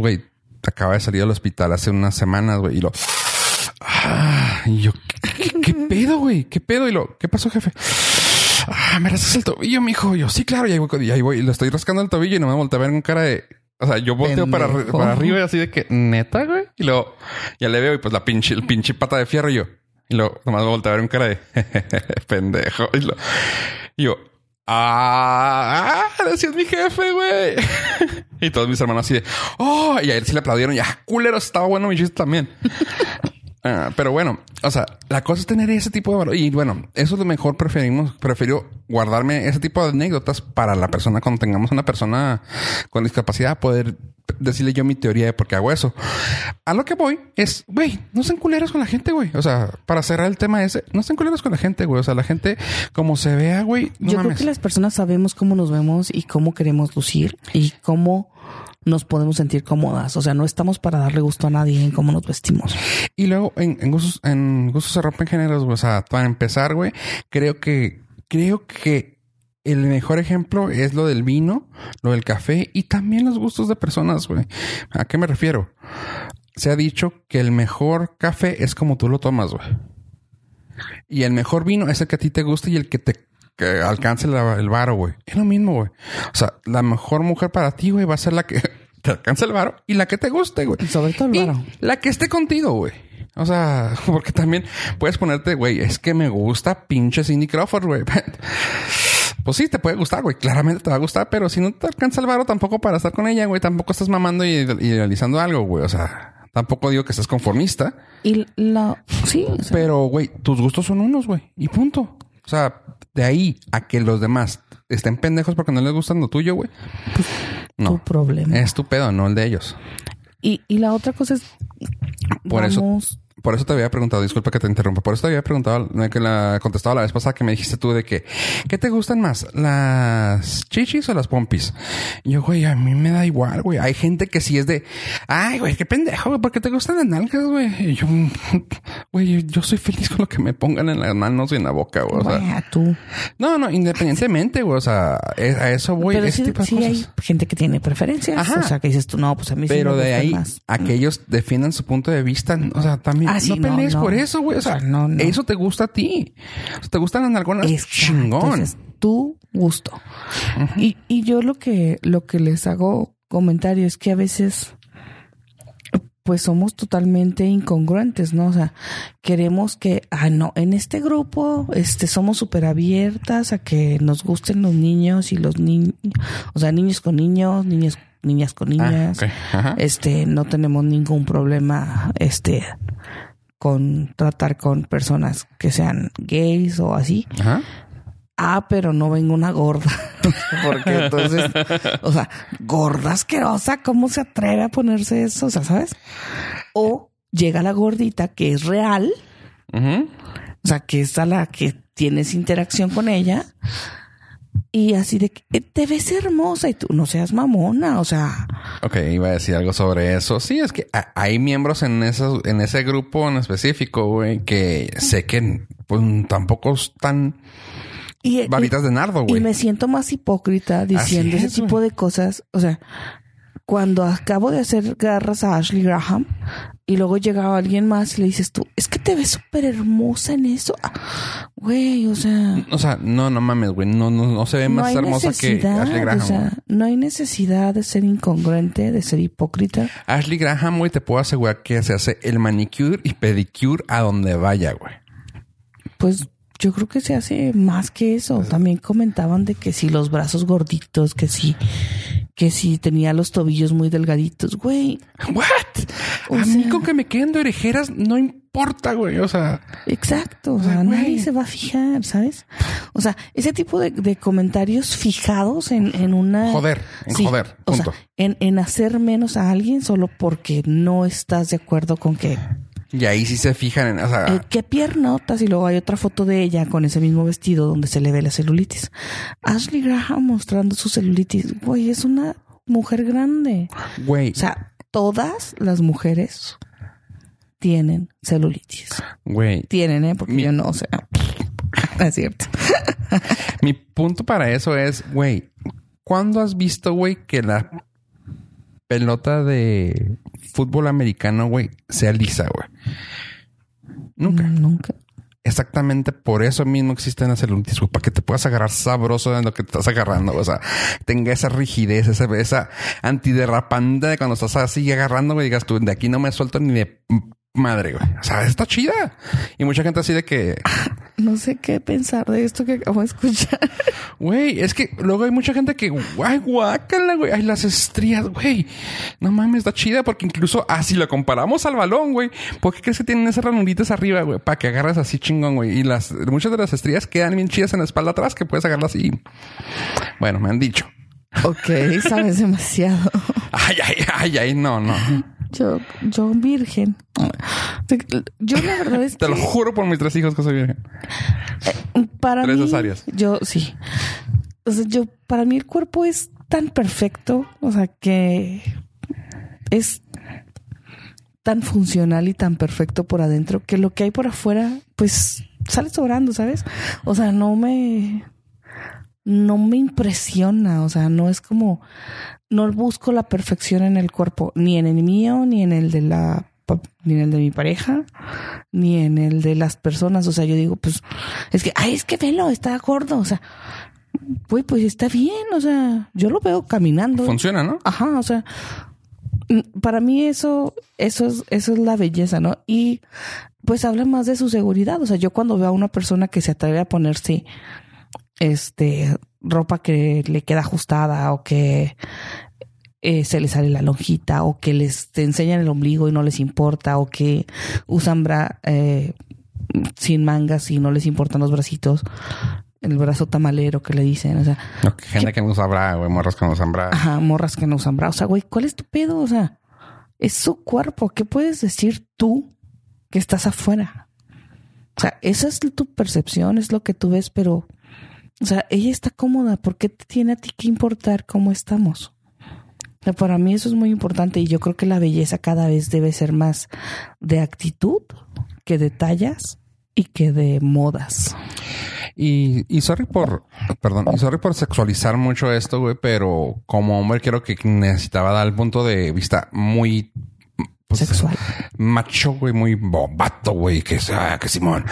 pues güey, acaba de salir del hospital hace unas semanas, güey. Y lo, ah, y yo, ¿qué, qué- qué pedo, güey? ¿Qué pedo? Y lo, ¿qué pasó, jefe? Ah, me rascas el tobillo, mijo. Yo, sí, claro, y ahí voy, y ahí voy. Y lo estoy rascando el tobillo y no me volteé a ver con cara de. O sea, yo volteo para, para arriba y así de que neta, güey. Y luego ya le veo y pues la pinche, el pinche pata de fierro y yo. Y luego nomás me volteo a ver con cara de pendejo. Y, lo, y yo, ah, así es mi jefe, güey. y todos mis hermanos así de, oh, y a él sí le aplaudieron. Ya, culero, estaba bueno mi chiste también. Ah, pero bueno, o sea, la cosa es tener ese tipo de valor. Y bueno, eso es lo mejor preferimos. Prefiero guardarme ese tipo de anécdotas para la persona cuando tengamos una persona con discapacidad, poder decirle yo mi teoría de por qué hago eso. A lo que voy es, güey, no sean culeros con la gente, güey. O sea, para cerrar el tema ese, no sean culeros con la gente, güey. O sea, la gente, como se vea, güey, no Yo creo que las personas sabemos cómo nos vemos y cómo queremos lucir y cómo nos podemos sentir cómodas. O sea, no estamos para darle gusto a nadie en cómo nos vestimos. Y luego en, en gustos, en gustos se rompen géneros, güey. O sea, para empezar, güey, creo que, creo que el mejor ejemplo es lo del vino, lo del café y también los gustos de personas, güey. ¿A qué me refiero? Se ha dicho que el mejor café es como tú lo tomas, güey. Y el mejor vino es el que a ti te gusta y el que te que alcance la- el varo, güey. Es lo mismo, güey. O sea, la mejor mujer para ti, güey, va a ser la que te alcance el varo y la que te guste, güey. Y sobre todo el Y la que esté contigo, güey. O sea, porque también puedes ponerte, güey, es que me gusta pinche Cindy Crawford, güey. Pues sí, te puede gustar, güey. Claramente te va a gustar, pero si no te alcanza el varo tampoco para estar con ella, güey. Tampoco estás mamando y idealizando algo, güey. O sea, tampoco digo que estés conformista. Y la... Sí, o sea, Pero, güey, tus gustos son unos, güey. Y punto. O sea, de ahí a que los demás estén pendejos porque no les gustan lo tuyo, güey. tu No. problema. Es tu pedo, no el de ellos. Y, y la otra cosa es... Por eso- Por eso te había preguntado, disculpa que te interrumpa, por eso te había preguntado, no, que la contestado la vez pasada que me dijiste tú de que, ¿qué te gustan más? ¿Las chichis o las pompis? Y yo, güey, a mí me da igual, güey. Hay gente que sí es de, ay, güey, qué pendejo, güey, ¿por qué te gustan las nalgas, güey? Y yo, güey, yo soy feliz con lo que me pongan en las manos y en la boca, güey. O sea, Bueno, tú. no, no, independientemente, güey, o sea, es- a eso voy, Pero ese sí, tipo de sí cosas. hay gente que tiene preferencias. Ajá. O sea, que dices tú, no, pues a mí sí Pero me de ahí más. a que ellos defiendan su punto de vista, o sea, también Ah, sí, no no, pelees no. por eso, güey. O sea, no, no. eso te gusta a ti. O sea, te gustan las nalgonas Exacto, chingón. Es tu gusto. y, y yo lo que, lo que les hago comentario es que a veces pues somos totalmente incongruentes, ¿no? O sea, queremos que, ah, no, en este grupo, este, somos súper abiertas a que nos gusten los niños y los niños, o sea, niños con niños, niños, niñas con Ah, niñas. Este, no tenemos ningún problema, este, con tratar con personas que sean gays o así. Ajá. Ah, pero no vengo una gorda. Porque entonces, o sea, gorda asquerosa, ¿cómo se atreve a ponerse eso? O sea, ¿sabes? O llega la gordita que es real, o sea, que es a la que tienes interacción con ella. Y así de que "Eh, te ves hermosa y tú no seas mamona, o sea, Ok, iba a decir algo sobre eso. Sí, es que hay miembros en esos, en ese grupo en específico, güey, que sé que pues, tampoco están y, y- varitas de nardo, Y güey. me siento más hipócrita diciendo ese es, tipo de cosas. O sea, cuando acabo de hacer garras a Ashley Graham y luego llegaba alguien más y le dices tú, es que te ves súper hermosa en eso. Ah, Güey, o sea, O sea, no, no mames, güey. No, no, no se ve no más hermosa que necesidad, Ashley Graham. o sea, no hay necesidad de ser incongruente, de ser hipócrita. Ashley Graham, güey, te puedo asegurar que se hace el manicure y pedicure a donde vaya, güey. Pues yo creo que se hace más que eso. También comentaban de que si los brazos gorditos, que si, que si tenía los tobillos muy delgaditos, güey. What? O a mí con que me queden de orejeras no importa, güey. O sea, Exacto, o sea, güey. nadie se va a fijar, ¿sabes? O sea, ese tipo de, de comentarios fijados en, en una... Joder, en joder, o sea, en, en hacer menos a alguien solo porque no estás de acuerdo con que... y ahí sí se fijan en, o sea, eh, ¿Qué piernotas? Y luego hay otra foto de ella con ese mismo vestido donde se le ve la celulitis. Ashley Graham mostrando su celulitis. Güey, es una mujer grande. güey, O sea, todas las mujeres tienen celulitis. güey. Tienen, ¿eh? Porque Mi- yo no, o sea... es cierto. Mi punto para eso es, güey, ¿cuándo has visto, güey, que la pelota de fútbol americano, güey, sea lisa, güey? Nunca. Mm, Nunca. Exactamente por eso mismo existen las celulitis, güey, para que te puedas agarrar sabroso en lo que te estás agarrando, güey. o sea, tenga esa rigidez, esa, esa antiderrapante de cuando estás así agarrando, güey, digas tú, de aquí no me suelto ni de madre, güey. O sea, está chida. Y mucha gente así de que, No sé qué pensar de esto que acabo de escuchar. güey, es que luego hay mucha gente que, ay, guácala, güey, ay, las estrías, güey. No mames, está chida porque incluso así lo comparamos al balón, güey. ¿Por qué crees que tienen esas ranulitas arriba, güey? Para que agarras así chingón, güey. Y las, muchas de las estrías quedan bien chidas en la espalda atrás que puedes agarrarlas así. Bueno, me han dicho. Ok, sabes demasiado. Ay, ay, ay, ay, no, no. Yo, yo virgen. Yo la verdad es Te que lo juro por mis tres hijos que soy virgen. para Tres mí, cesáreas. yo sí. O sea, yo para mí el cuerpo es tan perfecto, o sea que es tan funcional y tan perfecto por adentro que lo que hay por afuera, pues sale sobrando, ¿sabes? O sea, no me no me impresiona, o sea, no es como no busco la perfección en el cuerpo, ni en el mío, ni en el de la ni en el de mi pareja, ni en el de las personas, o sea, yo digo, pues es que ay, es que velo, está gordo, o sea, güey, pues está bien, o sea, yo lo veo caminando. Funciona, ¿no? Ajá, o sea, para mí eso, eso es, eso es la belleza, ¿no? Y pues habla más de su seguridad. O sea, yo cuando veo a una persona que se atreve a ponerse este ropa que le queda ajustada o que eh, se le sale la lonjita o que les te enseñan el ombligo y no les importa o que usan bra eh, sin mangas y no les importan los bracitos el brazo tamalero que le dicen o sea Ok, gente que no usa bra, güey, morras que no usan bra. Ajá, morras que no usan bra. O sea, güey, ¿cuál es tu pedo? O sea, es su cuerpo. ¿Qué puedes decir tú que estás afuera? O sea, esa es tu percepción, es lo que tú ves, pero, o sea, ella está cómoda. ¿Por qué te tiene a ti que importar cómo estamos? O sea, para mí eso es muy importante y yo creo que la belleza cada vez debe ser más de actitud que de tallas y que de modas. Y, y sorry por, perdón, y sorry por sexualizar mucho esto, güey, pero como hombre creo que necesitaba dar el punto de vista muy pues, Sexual. macho, güey, muy bobato, güey, que sea, que Simón.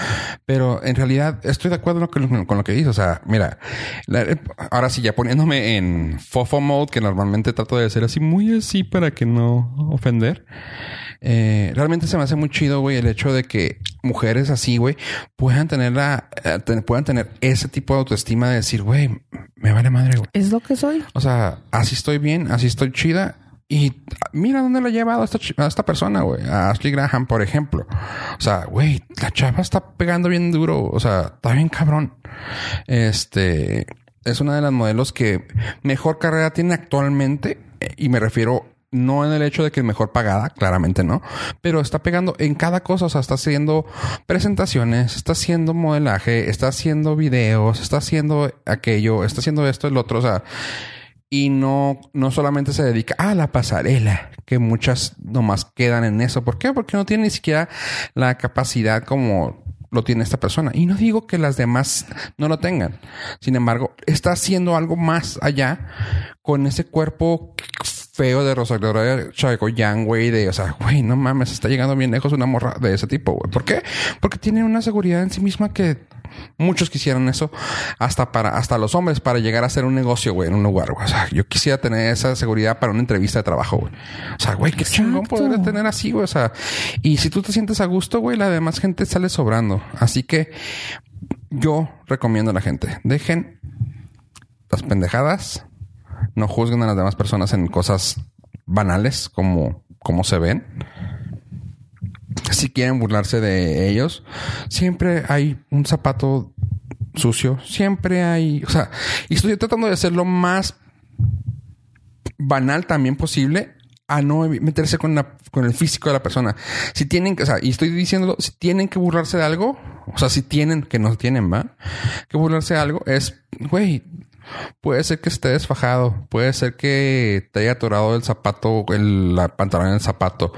Pero en realidad estoy de acuerdo con lo que, con lo que dice. O sea, mira, la- ahora sí, ya poniéndome en fofo mode, que normalmente trato de ser así, muy así para que no ofender. Eh, realmente se me hace muy chido, güey, el hecho de que mujeres así, güey, puedan tener la, eh, puedan tener ese tipo de autoestima de decir, güey, me vale madre, güey. Es lo que soy. O sea, así estoy bien, así estoy chida. Y mira dónde lo ha llevado a esta, a esta persona, güey. A Ashley Graham, por ejemplo. O sea, güey, la chava está pegando bien duro. O sea, está bien cabrón. Este es una de las modelos que mejor carrera tiene actualmente. Y me refiero no en el hecho de que es mejor pagada, claramente no, pero está pegando en cada cosa, o sea, está haciendo presentaciones, está haciendo modelaje, está haciendo videos, está haciendo aquello, está haciendo esto, el otro, o sea, y no, no solamente se dedica a la pasarela, que muchas nomás quedan en eso. ¿Por qué? Porque no tiene ni siquiera la capacidad como lo tiene esta persona. Y no digo que las demás no lo tengan. Sin embargo, está haciendo algo más allá con ese cuerpo feo de Rosario Chagoyan, güey, de, o sea, güey, no mames, está llegando bien lejos una morra de ese tipo, güey. ¿Por qué? Porque tiene una seguridad en sí misma que muchos quisieran eso, hasta para, hasta los hombres, para llegar a hacer un negocio, güey, en un lugar, güey. O sea, yo quisiera tener esa seguridad para una entrevista de trabajo, güey. O sea, güey, qué chingón poder tener así, güey. O sea, y si tú te sientes a gusto, güey, la demás gente sale sobrando. Así que yo recomiendo a la gente, dejen las pendejadas, no juzguen a las demás personas en cosas banales como, como se ven. Si quieren burlarse de ellos, siempre hay un zapato sucio, siempre hay, o sea, y estoy tratando de hacer lo más banal también posible a no meterse con, la, con el físico de la persona. Si tienen que, o sea, y estoy diciéndolo, si tienen que burlarse de algo, o sea, si tienen, que no tienen, ¿va? Que burlarse de algo es, güey, puede ser que esté desfajado, puede ser que te haya atorado el zapato, el la pantalón en el zapato.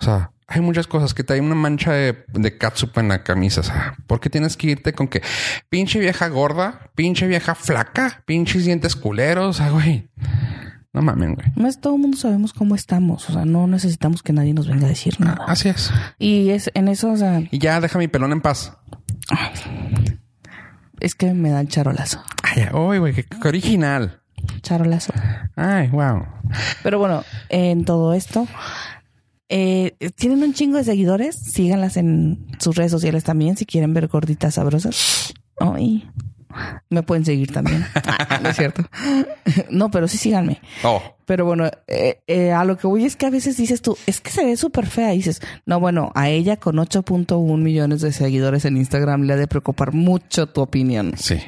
O sea, hay muchas cosas que te hay una mancha de, de catsup en la camisa. O sea, ¿por qué tienes que irte con que pinche vieja gorda, pinche vieja flaca, pinches dientes culeros? O sea, güey. No mames, güey. Más todo el mundo sabemos cómo estamos. O sea, no necesitamos que nadie nos venga a decir nada. Así es. Y es en eso, o sea, Y ya deja mi pelón en paz. es que me dan charolazo. Ay, uy, güey, qué, qué original. Charolazo. Ay, wow. Pero bueno, en todo esto, eh, tienen un chingo de seguidores. Síganlas en sus redes sociales también si quieren ver gorditas sabrosas. Ay, me pueden seguir también. Ah, no es cierto. No, pero sí síganme. Oh, Pero bueno, eh, eh, a lo que voy es que a veces dices tú, es que se ve súper fea. Y dices, no, bueno, a ella con 8.1 millones de seguidores en Instagram le ha de preocupar mucho tu opinión. sí.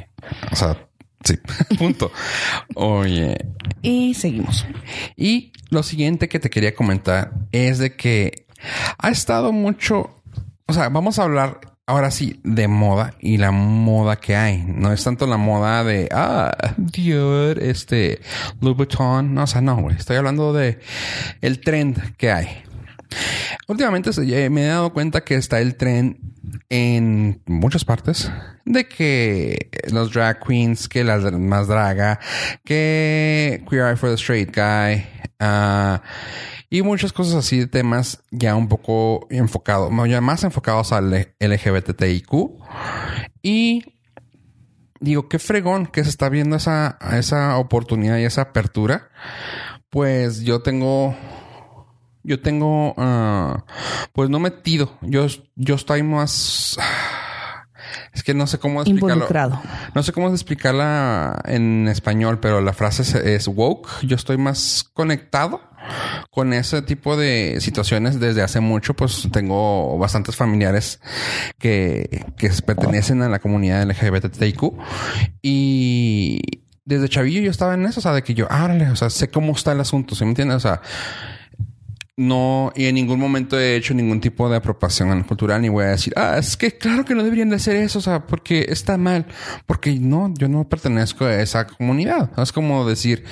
O sea, sí. Punto. Oye, Y seguimos. Y lo siguiente que te quería comentar es de que ha estado mucho, o sea, vamos a hablar ahora sí de moda y la moda que hay. No es tanto la moda de, ah, Dior, este, Louis Vuitton. No, o sea, no, güey. Estoy hablando de el trend que hay. Últimamente eh, me he dado cuenta que está el trend en muchas partes de que los drag queens, que las más draga, que Queer Eye for the Straight Guy, ah, y muchas cosas así de temas ya un poco enfocados, más enfocados al LGBTIQ. Y digo, qué fregón que se está viendo esa, esa oportunidad y esa apertura. Pues yo tengo yo tengo, ah, pues no metido. Yo, yo estoy más. Es que no sé cómo explicarlo. Involucrado. No sé cómo explicarla en español, pero la frase es, es woke. Yo estoy más conectado con ese tipo de situaciones desde hace mucho. Pues tengo bastantes familiares que, que pertenecen a la comunidad LGBTIQ y desde chavillo yo estaba en eso, o sea, de que yo, árale, o sea, sé cómo está el asunto, ¿sí me entiendes? O sea, no, y en ningún momento he hecho ningún tipo de apropiación cultural, ni voy a decir, ah, es que claro que no deberían de hacer eso, o sea, porque está mal, porque no, yo no pertenezco a esa comunidad. Es como decir,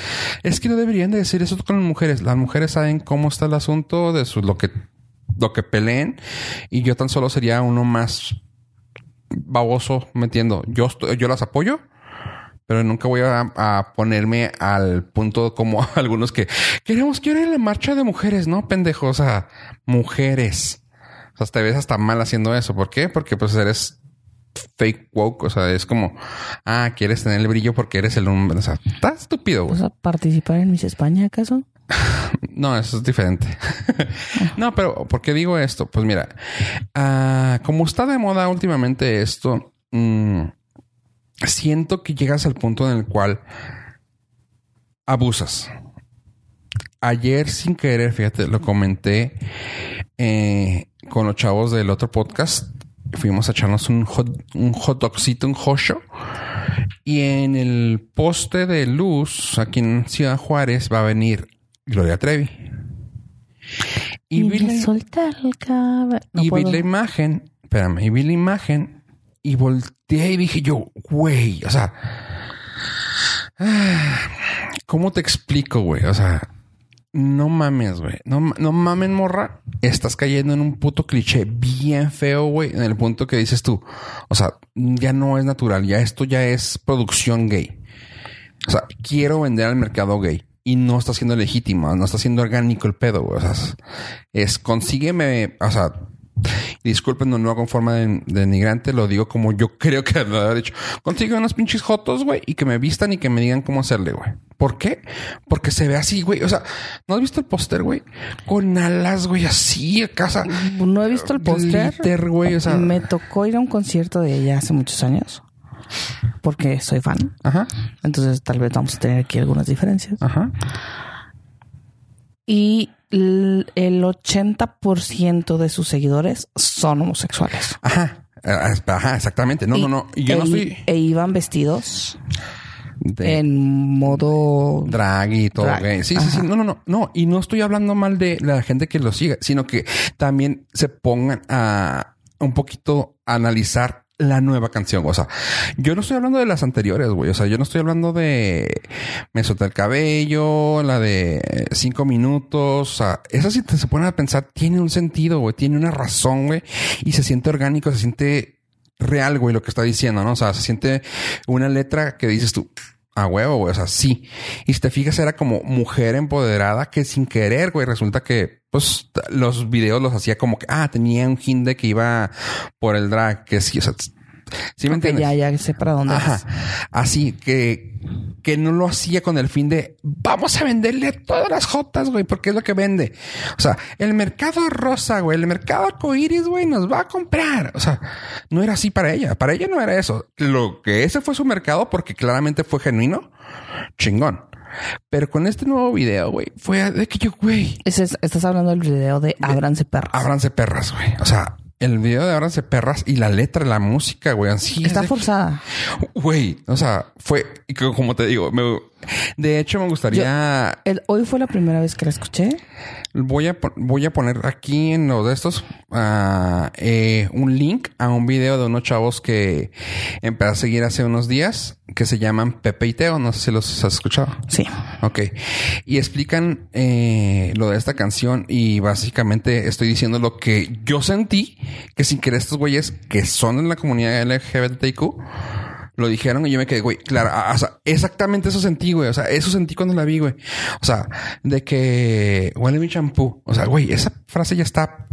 es que no deberían de decir eso con las mujeres. Las mujeres saben cómo está el asunto de su, lo que, lo que peleen, y yo tan solo sería uno más baboso metiendo. Yo, yo las apoyo, pero nunca voy a, a ponerme al punto como algunos que queremos que ir a la marcha de mujeres, ¿no? Pendejos, o sea, mujeres. O sea, te ves hasta mal haciendo eso. ¿Por qué? Porque pues eres fake woke. O sea, es como, ah, quieres tener el brillo porque eres el hombre. O sea, está estúpido, güey. ¿Vas a participar en Miss España acaso? No, eso es diferente. no, pero ¿por qué digo esto? Pues mira, ah, como está de moda últimamente esto, mm, siento que llegas al punto en el cual abusas. Ayer sin querer, fíjate, lo comenté eh, con los chavos del otro podcast. Fuimos a echarnos un hot, un hot dogcito, un hosho. Y en el poste de luz, aquí en Ciudad Juárez, va a venir Gloria Trevi. Y, vi, le la. No y vi la imagen, espérame, y vi la imagen y volteé y dije yo, güey, o sea, ¿cómo te explico, güey? O sea, no mames, güey. No, no mames, morra. Estás cayendo en un puto cliché bien feo, güey. En el punto que dices tú. O sea, ya no es natural. Ya esto ya es producción gay. O sea, quiero vender al mercado gay. Y no está siendo legítimo. No está siendo orgánico el pedo, güey. O sea, es consígueme... O sea... Disculpen, no lo hago en forma de, de denigrante, lo digo como yo creo que lo había dicho. Consigue unos pinches jotos, güey, y que me vistan y que me digan cómo hacerle, güey. ¿Por qué? Porque se ve así, güey. O sea, ¿no has visto el póster, güey? Con alas, güey, así, a casa. No he visto el póster. Glitter, güey, o sea. Me tocó ir a un concierto de ella hace muchos años. porque soy fan. Ajá. Entonces tal vez vamos a tener aquí algunas diferencias. Ajá. Y el 80% de sus seguidores son homosexuales. Ajá. Eh, Ajá, exactamente. No, Y- no, no. Y yo no e, estoy E iban vestidos de en modo... drag y todo. Drag. gay. Sí, sí, sí. No, no, no. No. Y no estoy hablando mal de la gente que lo siga, sino que también se pongan a un poquito a analizar la nueva canción. O sea, yo no estoy hablando de las anteriores, güey. O sea, yo no estoy hablando de Me solté el cabello, la de cinco minutos. O sea, esas si te se ponen a pensar, tiene un sentido, güey. Tiene una razón, güey. Y se siente orgánico, se siente real, güey, lo que está diciendo, ¿no? O sea, se siente una letra que dices tú, a huevo, güey. O sea, sí. Y si te fijas, era como mujer empoderada que sin querer, güey, resulta que, pues, los videos los hacía como que, ah, tenía un hinde que iba por el drag, que sí, o sea, ¿sí me entiendes? ya, ya sé para dónde Ajá. vas. Así que, que no lo hacía con el fin de vamos a venderle todas las jotas, güey, porque es lo que vende. O sea, el mercado rosa, güey, el mercado arcoíris, güey, nos va a comprar. O sea, no era así para ella. Para ella no era eso. Lo que ese fue su mercado porque claramente fue genuino. Chingón. Pero con este nuevo video, güey, fue de que yo, güey, es- estás hablando del video de Ábranse perros. ábranse perras, güey. O sea, el video de ábranse perras y la letra, la música, güey, así. es Está de forzada. Güey, o sea, fue, como te digo, me- de hecho me gustaría, El, hoy fue la primera vez que la escuché. voy a, voy a poner aquí en lo de estos ah, eh, un link a un video de unos chavos que empecé a seguir hace unos días que se llaman Pepe y Teo, no sé si los has escuchado. Sí. Ok. Y explican eh, lo de esta canción y básicamente estoy diciendo lo que yo sentí que sin querer estos güeyes que son en la comunidad LGBTQ lo dijeron y yo me quedé, güey, claro, o sea, exactamente eso sentí, güey. O sea, eso sentí cuando la vi, güey. O sea, de que huele mi champú. O sea, güey, esa frase ya está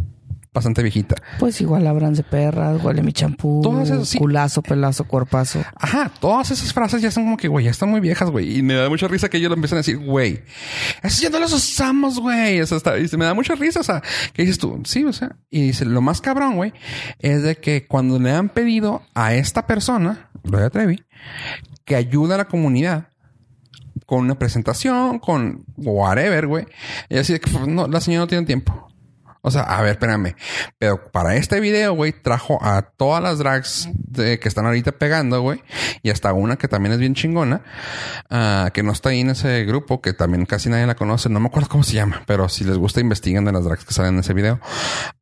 bastante viejita. Pues igual Ábranse perras, huele mi champú, Todas esas, sí. culazo, pelazo, cuerpazo. Ajá, todas esas frases ya son como que, güey, ya están muy viejas, güey. Y me da mucha risa que ellos lo empiezan a decir, güey, eso ya no los usamos, güey. Eso está, y se me da mucha risa, o sea, que dices tú, sí, o sea, y dice, lo más cabrón, güey, es de que cuando le han pedido a esta persona, Gloria Trevi, que ayude a la comunidad con una presentación, con whatever, güey, y así de que, no, la señora no tiene tiempo. O sea, a ver, espérame. Pero para este video, güey, trajo a todas las drags de, que están ahorita pegando, güey. Y hasta una que también es bien chingona. ah, que no está ahí en ese grupo, que también casi nadie la conoce. No me acuerdo cómo se llama. Pero si les gusta, investiguen de las drags que salen en ese video.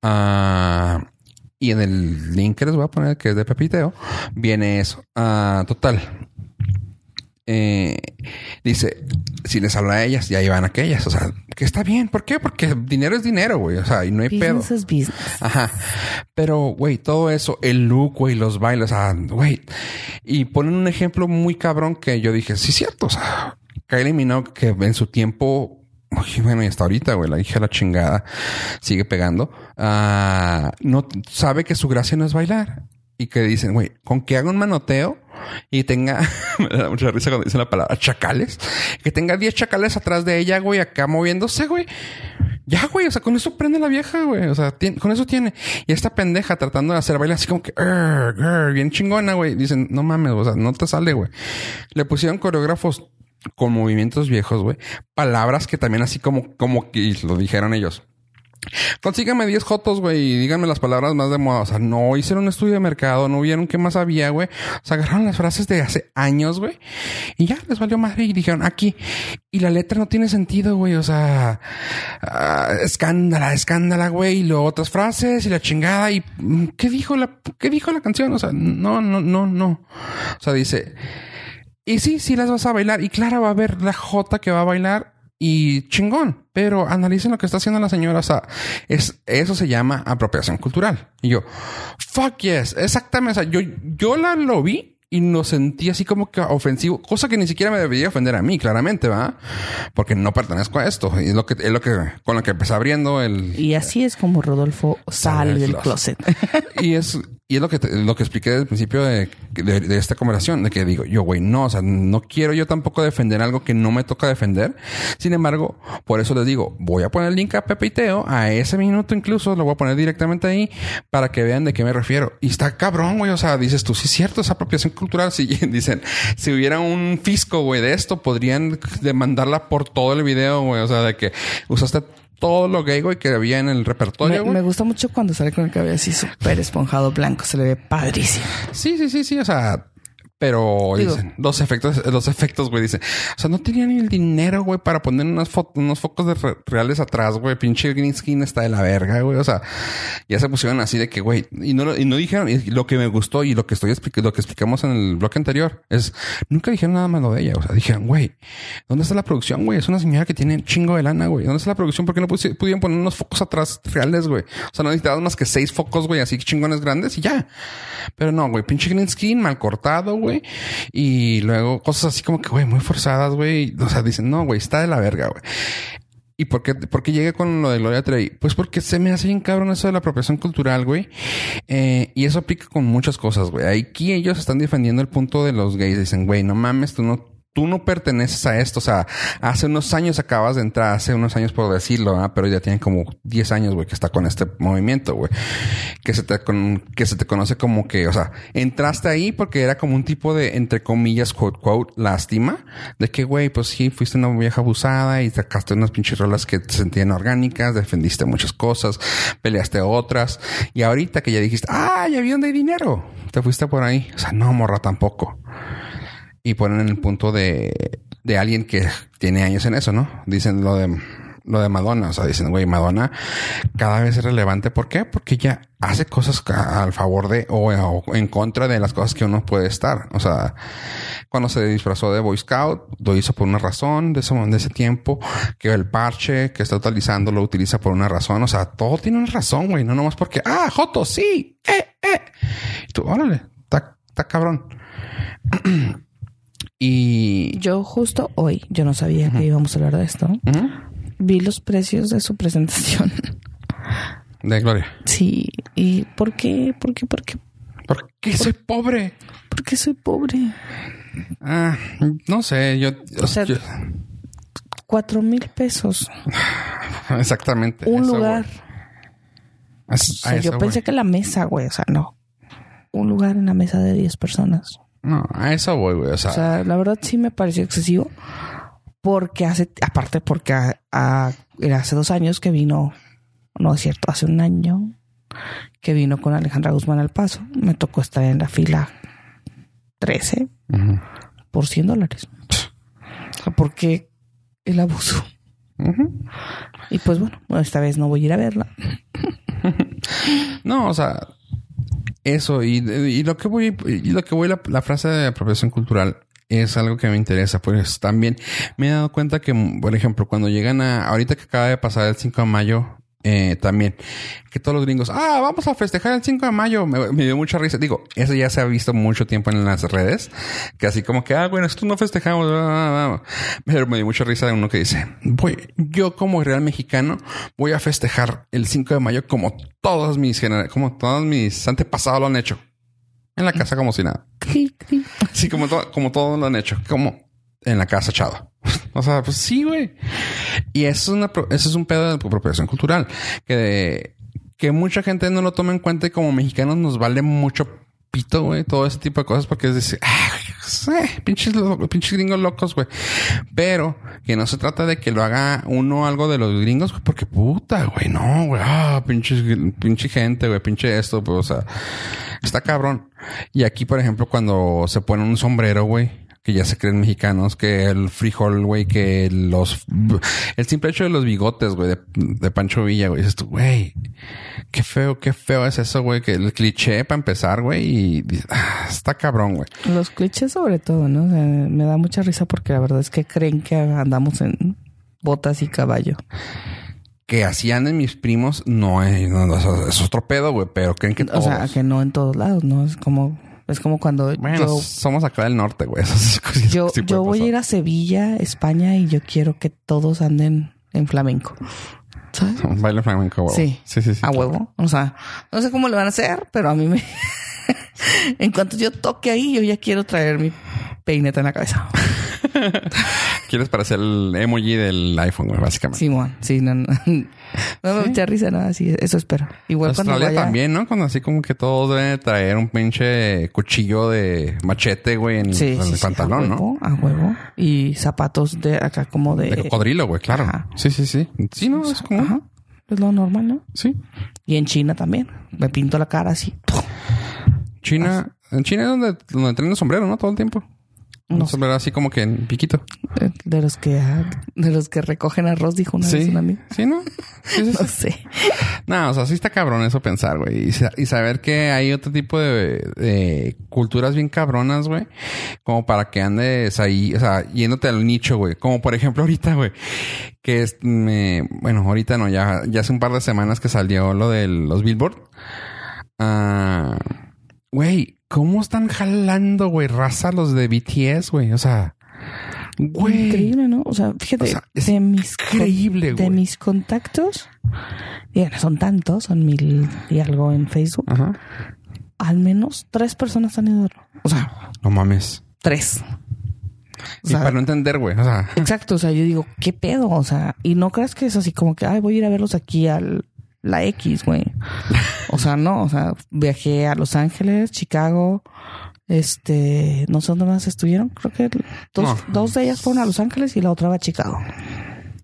Ah, y en el link que les voy a poner, que es de Pepiteo, viene eso. Ah, total. Eh, dice, si les habla a ellas, ya iban aquellas. O sea, que está bien. ¿Por qué? Porque dinero es dinero, güey. O sea, y no hay pedo. Business is business. Ajá. Pero, güey, todo eso, el look, güey, los bailes, ah, güey. Y ponen un ejemplo muy cabrón que yo dije, sí, cierto. O sea, Kylie Minogue, que en su tiempo, uy, bueno, y hasta ahorita, güey, la hija de la chingada sigue pegando, ah, no sabe que su gracia no es bailar. Y que dicen, güey, con que haga un manoteo y tenga, me da mucha risa cuando dicen la palabra chacales, que tenga 10 chacales atrás de ella, güey, acá moviéndose, güey. Ya, güey, o sea, con eso prende la vieja, güey. O sea, con eso tiene. Y esta pendeja tratando de hacer baile así como que, bien chingona, güey. Dicen, no mames, o sea, no te sale, güey. Le pusieron coreógrafos con movimientos viejos, güey. Palabras que también así como, como que lo dijeron ellos. Consíganme 10 jotos, güey, y díganme las palabras más de moda. O sea, no hicieron un estudio de mercado, no vieron qué más había, güey. O sea, agarraron las frases de hace años, güey, y ya les valió madre y dijeron aquí. Y la letra no tiene sentido, güey. O sea, ah, escándala, escándala, güey. Y luego otras frases y la chingada. Y mm, ¿qué dijo la, qué dijo la canción? O sea, no, no, no, no. O sea, dice, y sí, sí las vas a bailar. Y claro, va a haber la J que va a bailar y chingón. Pero analicen lo que está haciendo la señora. O sea, es, eso se llama apropiación cultural. Y yo, fuck yes, exactamente. O sea, yo, yo la lo vi y lo sentí así como que ofensivo, cosa que ni siquiera me debería ofender a mí, claramente, ¿va? Porque no pertenezco a esto. Y es lo que, es lo que, con lo que empecé abriendo el, Y así es como Rodolfo sale del closet. y es y es lo que te- lo que expliqué desde el principio de, de- esta conversación, de que digo, yo, güey, no, o sea, no quiero yo tampoco defender algo que no me toca defender. Sin embargo, por eso les digo, voy a poner el link a Pepe y Teo, a ese minuto incluso, lo voy a poner directamente ahí para que vean de qué me refiero. Y está cabrón, güey, o sea, dices tú, sí es cierto, es apropiación cultural. Si dicen, si hubiera un fisco, güey, de esto, podrían demandarla por todo el video, güey, o sea, de que usaste todo lo gay, güey, que había en el repertorio, Me, güey. me gusta mucho cuando sale con el cabello así súper esponjado blanco. Se le ve padrísimo. Sí, sí, sí, sí. O sea, pero Digo- dicen los efectos, los efectos, güey, dicen. O sea, no tenían ni el dinero, güey, para poner unas unos focos de re- reales atrás, güey. Pinche green screen está de la verga, güey. O sea, ya se pusieron así de que, güey, y no, y no dijeron, y lo que me gustó y lo que estoy lo que explicamos en el bloque anterior es nunca dijeron nada malo de ella. O sea, dijeron, güey, ¿dónde está la producción, güey? Es una señora que tiene chingo de lana, güey. ¿Dónde está la producción? ¿Por qué no pudieron poner unos focos atrás reales, güey? O sea, no necesitabas más que seis focos, güey, así chingones grandes y ya. Pero no, güey, pinche green screen mal cortado, güey. Y luego cosas así como que, güey, muy forzadas, güey. O sea, dicen, no, güey, está de la verga, güey. ¿Y por qué, por llegué con lo de Gloria Trevi? Pues porque se me hace bien cabrón eso de la apropiación cultural, güey. Eh, y eso aplica con muchas cosas, güey. Aquí ellos están defendiendo el punto de los gays. Dicen, güey, no mames, tú no, tú no perteneces a esto. O sea, hace unos años acabas de entrar, hace unos años por decirlo, ¿ah? pero ya tienen como 10 años, güey, que está con este movimiento, güey. Que se te, con, que se te conoce como que, o sea, entraste ahí porque era como un tipo de, entre comillas, quote, quote, lástima. De que, güey, pues sí, fuiste una vieja abusada y sacaste unas pinches rolas que te sentían orgánicas, defendiste muchas cosas, peleaste otras. Y ahorita que ya dijiste, ah, ya vi dónde hay dinero, te fuiste por ahí. O sea, no, morra, tampoco y ponen en el punto de, de alguien que tiene años en eso, ¿no? Dicen lo de lo de Madonna, o sea, dicen, güey, Madonna cada vez es relevante. ¿Por qué? Porque ella hace cosas al favor de o, en contra de las cosas que uno puede estar. O sea, cuando se disfrazó de Boy Scout, lo hizo por una razón de ese, de ese tiempo, que el parche que está utilizando lo utiliza por una razón. O sea, todo tiene una razón, güey, no nomás porque, ah, Joto, sí, eh, eh. Y tú, órale, está cabrón. y Yo justo hoy, yo no sabía que íbamos a hablar de esto. Vi los precios de su presentación. De Gloria. Sí. ¿Y por qué? ¿Por qué? ¿Por qué? ¿Por qué soy pobre? ¿Por qué soy pobre? Ah, no sé, yo... O sea, yo- Cuatro mil pesos. exactamente. Un lugar. O sea, yo pensé que la mesa, güey. O sea, no. Un lugar en la mesa de 10 personas. No, a eso voy, güey. O sea, O sea, la verdad sí me pareció excesivo. Porque hace, aparte porque a- a- era hace dos años que vino, no es cierto, hace un año que vino con Alejandra Guzmán al paso. Me tocó estar en la fila 13 ujú, por 100 dólares. O sea, porque el abuso. Y pues bueno, esta vez no voy a ir a verla. No, o sea, eso y, y lo que voy, y lo que voy la, la frase de apropiación cultural es algo que me interesa, pues también. Me he dado cuenta que, por ejemplo, cuando llegan a, ahorita que acaba de pasar el 5 de mayo, eh, también, que todos los gringos, ah, vamos a festejar el 5 de mayo, me, me dio mucha risa. Digo, eso ya se ha visto mucho tiempo en las redes, que así como que, ah, bueno, esto no festejamos, bla, bla, bla. pero me dio mucha risa de uno que dice, voy, yo como real mexicano voy a festejar el 5 de mayo como todos mis como todos mis antepasados lo han hecho. En la casa como si nada. Sí, como, to- como todos lo han hecho. Como en la casa echado. O sea, pues sí, güey. Y eso es una, eso es un pedo de apropiación cultural. Que, que mucha gente no lo toma en cuenta y como mexicanos nos vale mucho pito, güey. Todo ese tipo de cosas porque es decir, ah, eh, pinches, pinches gringos locos, güey. Pero que no se trata de que lo haga uno algo de los gringos, güey, porque puta, güey, no, güey. Ah, pinches, pinche gente, güey, pinche esto, pues, o sea, está cabrón. Y aquí, por ejemplo, cuando se pone un sombrero, güey, que ya se creen mexicanos, que el frijol, güey, que los... El simple hecho de los bigotes, güey, de, de Pancho Villa, güey. Dices tú, güey, qué feo, qué feo es eso, güey. Que el cliché para empezar, güey, y ah, está cabrón, güey. Los clichés sobre todo, ¿no? O sea, me da mucha risa porque la verdad es que creen que andamos en botas y caballo. Que así anden mis primos, no es, no, no, eso es otro pedo, güey, pero creen que O sea, que no en todos lados, ¿no? Es como, es como cuando Bueno, yo, somos acá del norte, güey. Eso sí- sí yo, yo voy a ir a Sevilla, España, y yo quiero que todos anden en flamenco. ¿Sabes? Un baile flamenco, huevo. Sí. Sí, sí, sí. A huevo. O sea, no sé cómo le van a hacer, pero a mí me... en cuanto yo toque ahí, yo ya quiero traer mi peineta en la cabeza. Quieres parecer el emoji del iPhone, güey, básicamente. Simón, sí, no, no. No me mucha risa, nada, sí, eso espero. Igual cuando Australia vaya... también, ¿no? Cuando así como que todos deben traer un pinche cuchillo de machete, güey, en, Sí, en sí, el sí, pantalón, a ¿no? huevo, A huevo. Y zapatos de acá como de... De cocodrilo, güey, claro. Ajá. Sí, sí, sí. Sí, no, es como... Ajá. Es lo normal, ¿no? Sí. Y en China también. Me pinto la cara así. China... En China es donde, donde traen el sombrero, ¿no? Todo el tiempo. No Un sombrero así como que en piquito. De los que de los que recogen arroz, dijo una vez Sí. un amigo. Sí, ¿no? Sí, sí. No sé. No, o sea, sí está cabrón eso pensar, güey. Y, sa- y saber que hay otro tipo de, de culturas bien cabronas, güey. Como para que andes ahí, o sea, yéndote al nicho, güey. Como por ejemplo ahorita, güey. Que es, me, bueno, ahorita no, ya, ya hace un par de semanas que salió lo de los Billboard. Ah, güey, ¿cómo están jalando, güey, raza los de BTS, güey? O sea, güey. Increíble, ¿no? O sea, fíjate, O sea, es de mis increíble, de güey. mis contactos, son tantos, son mil y algo en Facebook. Ajá. Al menos tres personas han ido. O sea, No mames. tres. O y para no entender, güey. O sea, Exacto, o sea, yo digo, ¿qué pedo? O sea, y no creas que es así como que, ay, voy a ir a verlos aquí al la X, güey. O sea, no, o sea, viajé a Los Ángeles, Chicago, este, no sé dónde más estuvieron, creo que dos, No. dos de ellas fueron a Los Ángeles y la otra va a Chicago.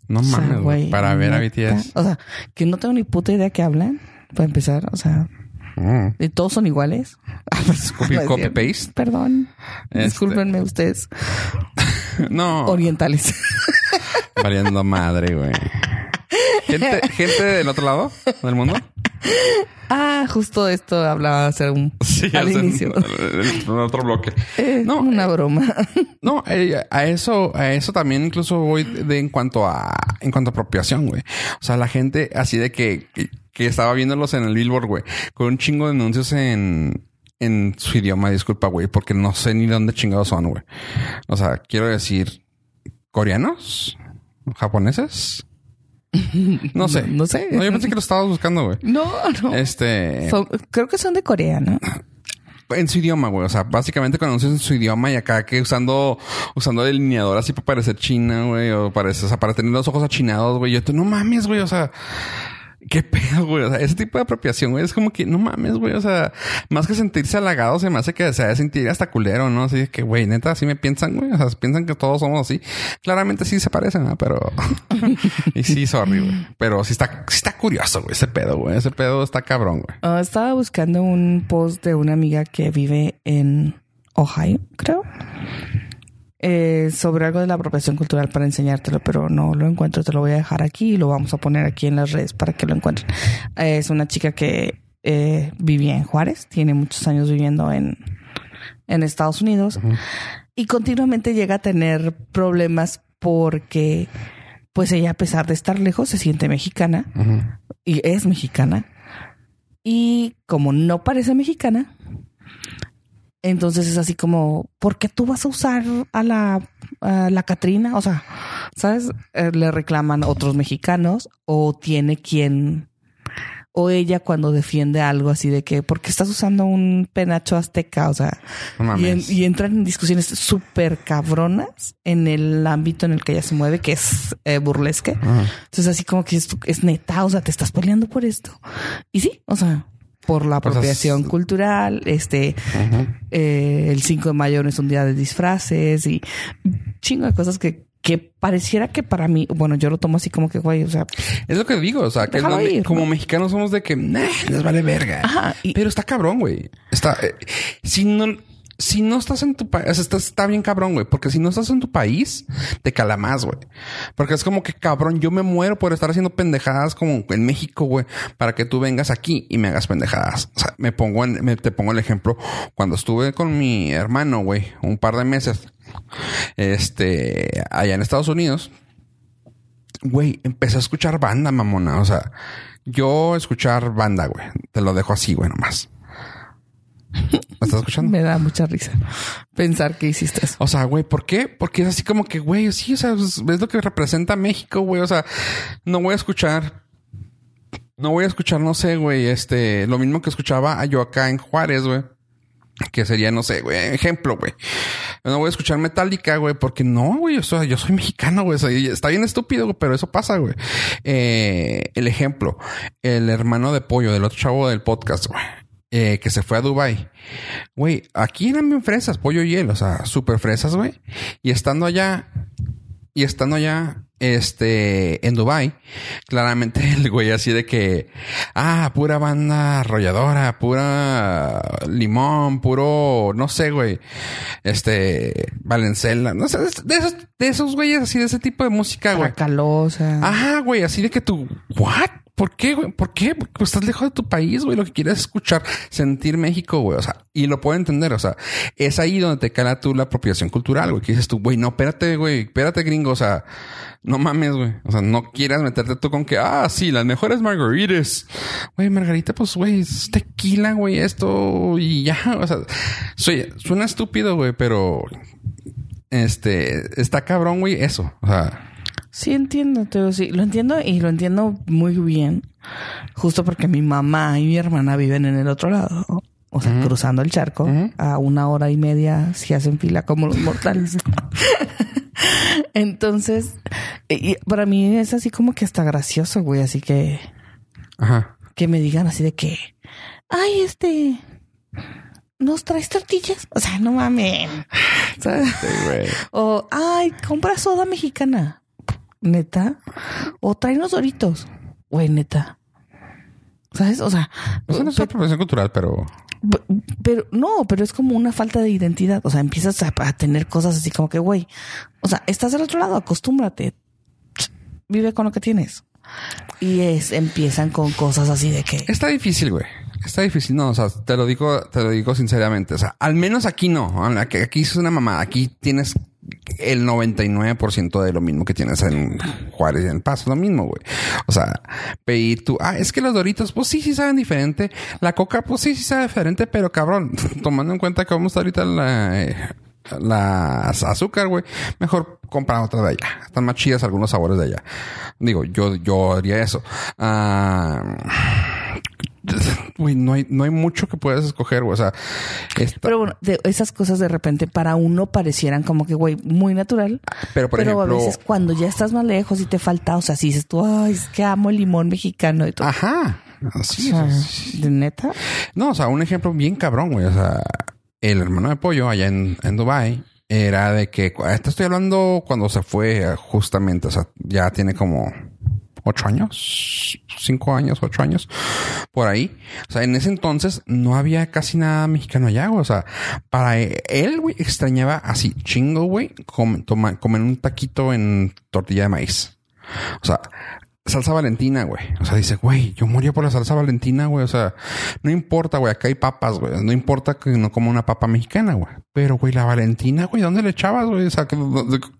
no O sea, mames, güey. Para ver a BTS. O sea, que no tengo ni puta idea que hablan, para empezar, o sea, Mm. y todos son iguales. Ah, Copy- copy paste. Perdón. Este- Discúlpenme ustedes, No. orientales. Valiendo madre, güey. Gente, gente del otro lado del mundo. Ah, justo esto hablaba hace un al hace- inicio. En otro bloque. Eh, No, una broma. No, eh, a eso, a eso también incluso voy de en cuanto a, en cuanto a apropiación, güey. O sea, la gente así de que, que estaba viéndolos en el Billboard, güey, con un chingo de anuncios en, en su idioma, disculpa, güey, porque no sé ni dónde chingados son, güey. O sea, quiero decir, coreanos, japoneses. No sé. No sé. No, yo pensé que lo estabas buscando, güey. No, no. Este, Son- creo que son de Corea, ¿no? en su idioma, güey. O sea, básicamente con anuncios en su idioma y acá que usando, usando delineador así para parecer china, güey. O parece, o sea, para tener los ojos achinados, güey. Yo, tú no mames, güey. O sea, qué pedo, güey. O sea, ese tipo de apropiación, güey, es como que no mames, güey. O sea, más que sentirse halagado, se me hace que se sentir hasta culero, ¿no? Así que, güey, neta, así me piensan, güey. O sea, piensan que todos somos así. Claramente sí se parecen, ¿no? Pero, y sí, sorry, güey. Pero sí está, sí está curioso, güey, ese pedo, güey. Ese pedo está cabrón, güey. Ah, estaba buscando un post de una amiga que vive en Ohio, creo. Eh, sobre algo de la apropiación cultural para enseñártelo, pero no lo encuentro. Te lo voy a dejar aquí y lo vamos a poner aquí en las redes para que lo encuentren. Eh, es una chica que eh, vivía en Juárez, tiene muchos años viviendo en, en Estados Unidos y continuamente llega a tener problemas porque, pues ella, a pesar de estar lejos, se siente mexicana y es mexicana. Y como no parece mexicana, entonces es así como, ¿por qué tú vas a usar a la, a la Catrina? O sea, ¿sabes? Eh, le reclaman otros mexicanos o tiene quien, o ella cuando defiende algo así de que, ¿por qué estás usando un penacho azteca? O sea, No y, en- mames. y entran en discusiones súper cabronas en el ámbito en el que ella se mueve, que es eh, burlesque. Ajá. Entonces, así como que es, es neta, o sea, te estás peleando por esto. Y sí, o sea, por la apropiación cultural, este, eh, el 5 de mayo no es un día de disfraces y chingo de cosas que, que pareciera que para mí, bueno, yo lo tomo así como que, güey, o sea, Es lo que digo, o sea, que ir, como ¿no? mexicanos somos de que nah, les vale verga. Ajá, y- Pero está cabrón, güey. Está eh, si no si no estás en tu país, está, está bien cabrón, güey, porque si no estás en tu país, te cala más, güey. Porque es como que cabrón, yo me muero por estar haciendo pendejadas como en México, güey, para que tú vengas aquí y me hagas pendejadas. O sea, me pongo te pongo el ejemplo cuando estuve con mi hermano, güey, un par de meses, este, allá en Estados Unidos güey, empecé a escuchar banda, mamona. O sea, yo escuchar banda, güey. Te lo dejo así, güey, nomás. ¿Me estás escuchando? me da mucha risa pensar que hiciste eso. O sea, güey, ¿por qué? Porque es así como que, güey, sí, o sea, es, es lo que representa México, güey. O sea, no voy a escuchar no voy a escuchar, no sé, güey, este, lo mismo que escuchaba yo acá en Juárez, güey. Que sería, no sé, güey, ejemplo, güey. No voy a escuchar Metallica, güey, porque no, güey, yo soy, yo soy mexicano, güey. Está bien estúpido, güey, pero eso pasa, güey. Eh, el ejemplo, el hermano de pollo del otro chavo del podcast, güey. Eh, que se fue a Dubai. Güey, aquí eran bien fresas, pollo y él, o sea, súper fresas, güey. Y estando allá, y estando allá, este, en Dubai, claramente el güey así de que, ah, pura banda arrolladora, pura limón, puro, no sé, güey, este, Valencela, no sé, de esos, de esos güeyes así, de ese tipo de música, güey. Tracalosa. Ajá, güey, así de que tú, ¿what? ¿Por qué, güey? ¿Por qué? Porque estás lejos de tu país, güey. Lo que quieres es escuchar, sentir México, güey. O sea, y lo puedo entender. O sea, es ahí donde te cala tú la apropiación cultural, güey. Que dices tú, güey, no, espérate, güey, espérate, gringo. O sea, no mames, güey. O sea, no quieras meterte tú con que, ah, sí, las mejores margaritas. Güey, margarita, pues, güey, tequila, güey, esto y ya. O sea, soy, suena estúpido, güey, pero este está cabrón, güey, eso. O sea, Sí, entiendo, te sí, lo entiendo y lo entiendo muy bien. Justo porque mi mamá y mi hermana viven en el otro lado. O sea, cruzando el charco a una hora y media si hacen fila como los mortales. Entonces, y para mí es así como que hasta gracioso, güey. Así que, ajá. que me digan así de que, ay, este, ¿nos traes tortillas? O sea, no mames. O, ay, compra soda mexicana. Neta. O trae unos doritos. Güey, neta. ¿Sabes? O sea, no es una apropiación cultural, pero pe- pero no, pero es como una falta de identidad. O sea, empiezas a, a tener cosas así como que, güey, o sea, estás del otro lado, acostúmbrate. Vive con lo que tienes. Y es, empiezan con cosas así de que, está difícil, güey. Está difícil, no, o sea, te lo digo, te lo digo sinceramente. O sea, al menos aquí no. Aquí, aquí es una mamada. Aquí tienes el 99% de lo mismo que tienes en Juárez y en Paso, lo mismo, güey. O sea, pedir tú, ah, es que los doritos, pues sí, sí saben diferente. La coca, pues sí, sí sabe diferente, pero cabrón, tomando en cuenta que vamos ahorita la, eh, azúcar, güey, mejor comprar otra de allá. Están más chidas algunos sabores de allá. Digo, yo, yo haría eso. Ah, Güey, no hay, no hay mucho que puedas escoger, güey. O sea, esta- pero bueno, de esas cosas de repente para uno parecieran como que, güey, muy natural. pero por pero ejemplo, a veces cuando ya estás más lejos y te falta, o sea, si dices tú, ay, es que amo el limón mexicano y todo. ajá. Sí, O sea, sí, sí. ¿De neta? No, o sea, un ejemplo bien cabrón, güey. O sea, el hermano de pollo allá en, en Dubai era de que te estoy hablando cuando se fue justamente, o sea, ya tiene como ocho años, cinco años, ocho años por ahí. O sea, en ese entonces no había casi nada mexicano allá, güey. O sea, para él, güey, extrañaba así chingo, güey, comer un taquito en tortilla de maíz. O sea, salsa valentina, güey. O sea, dice, güey, yo moría por la salsa valentina, güey. O sea, no importa, güey, acá hay papas, güey. No importa que no coma una papa mexicana, güey. Pero, güey, la valentina, güey, ¿dónde le echabas, güey? O sea,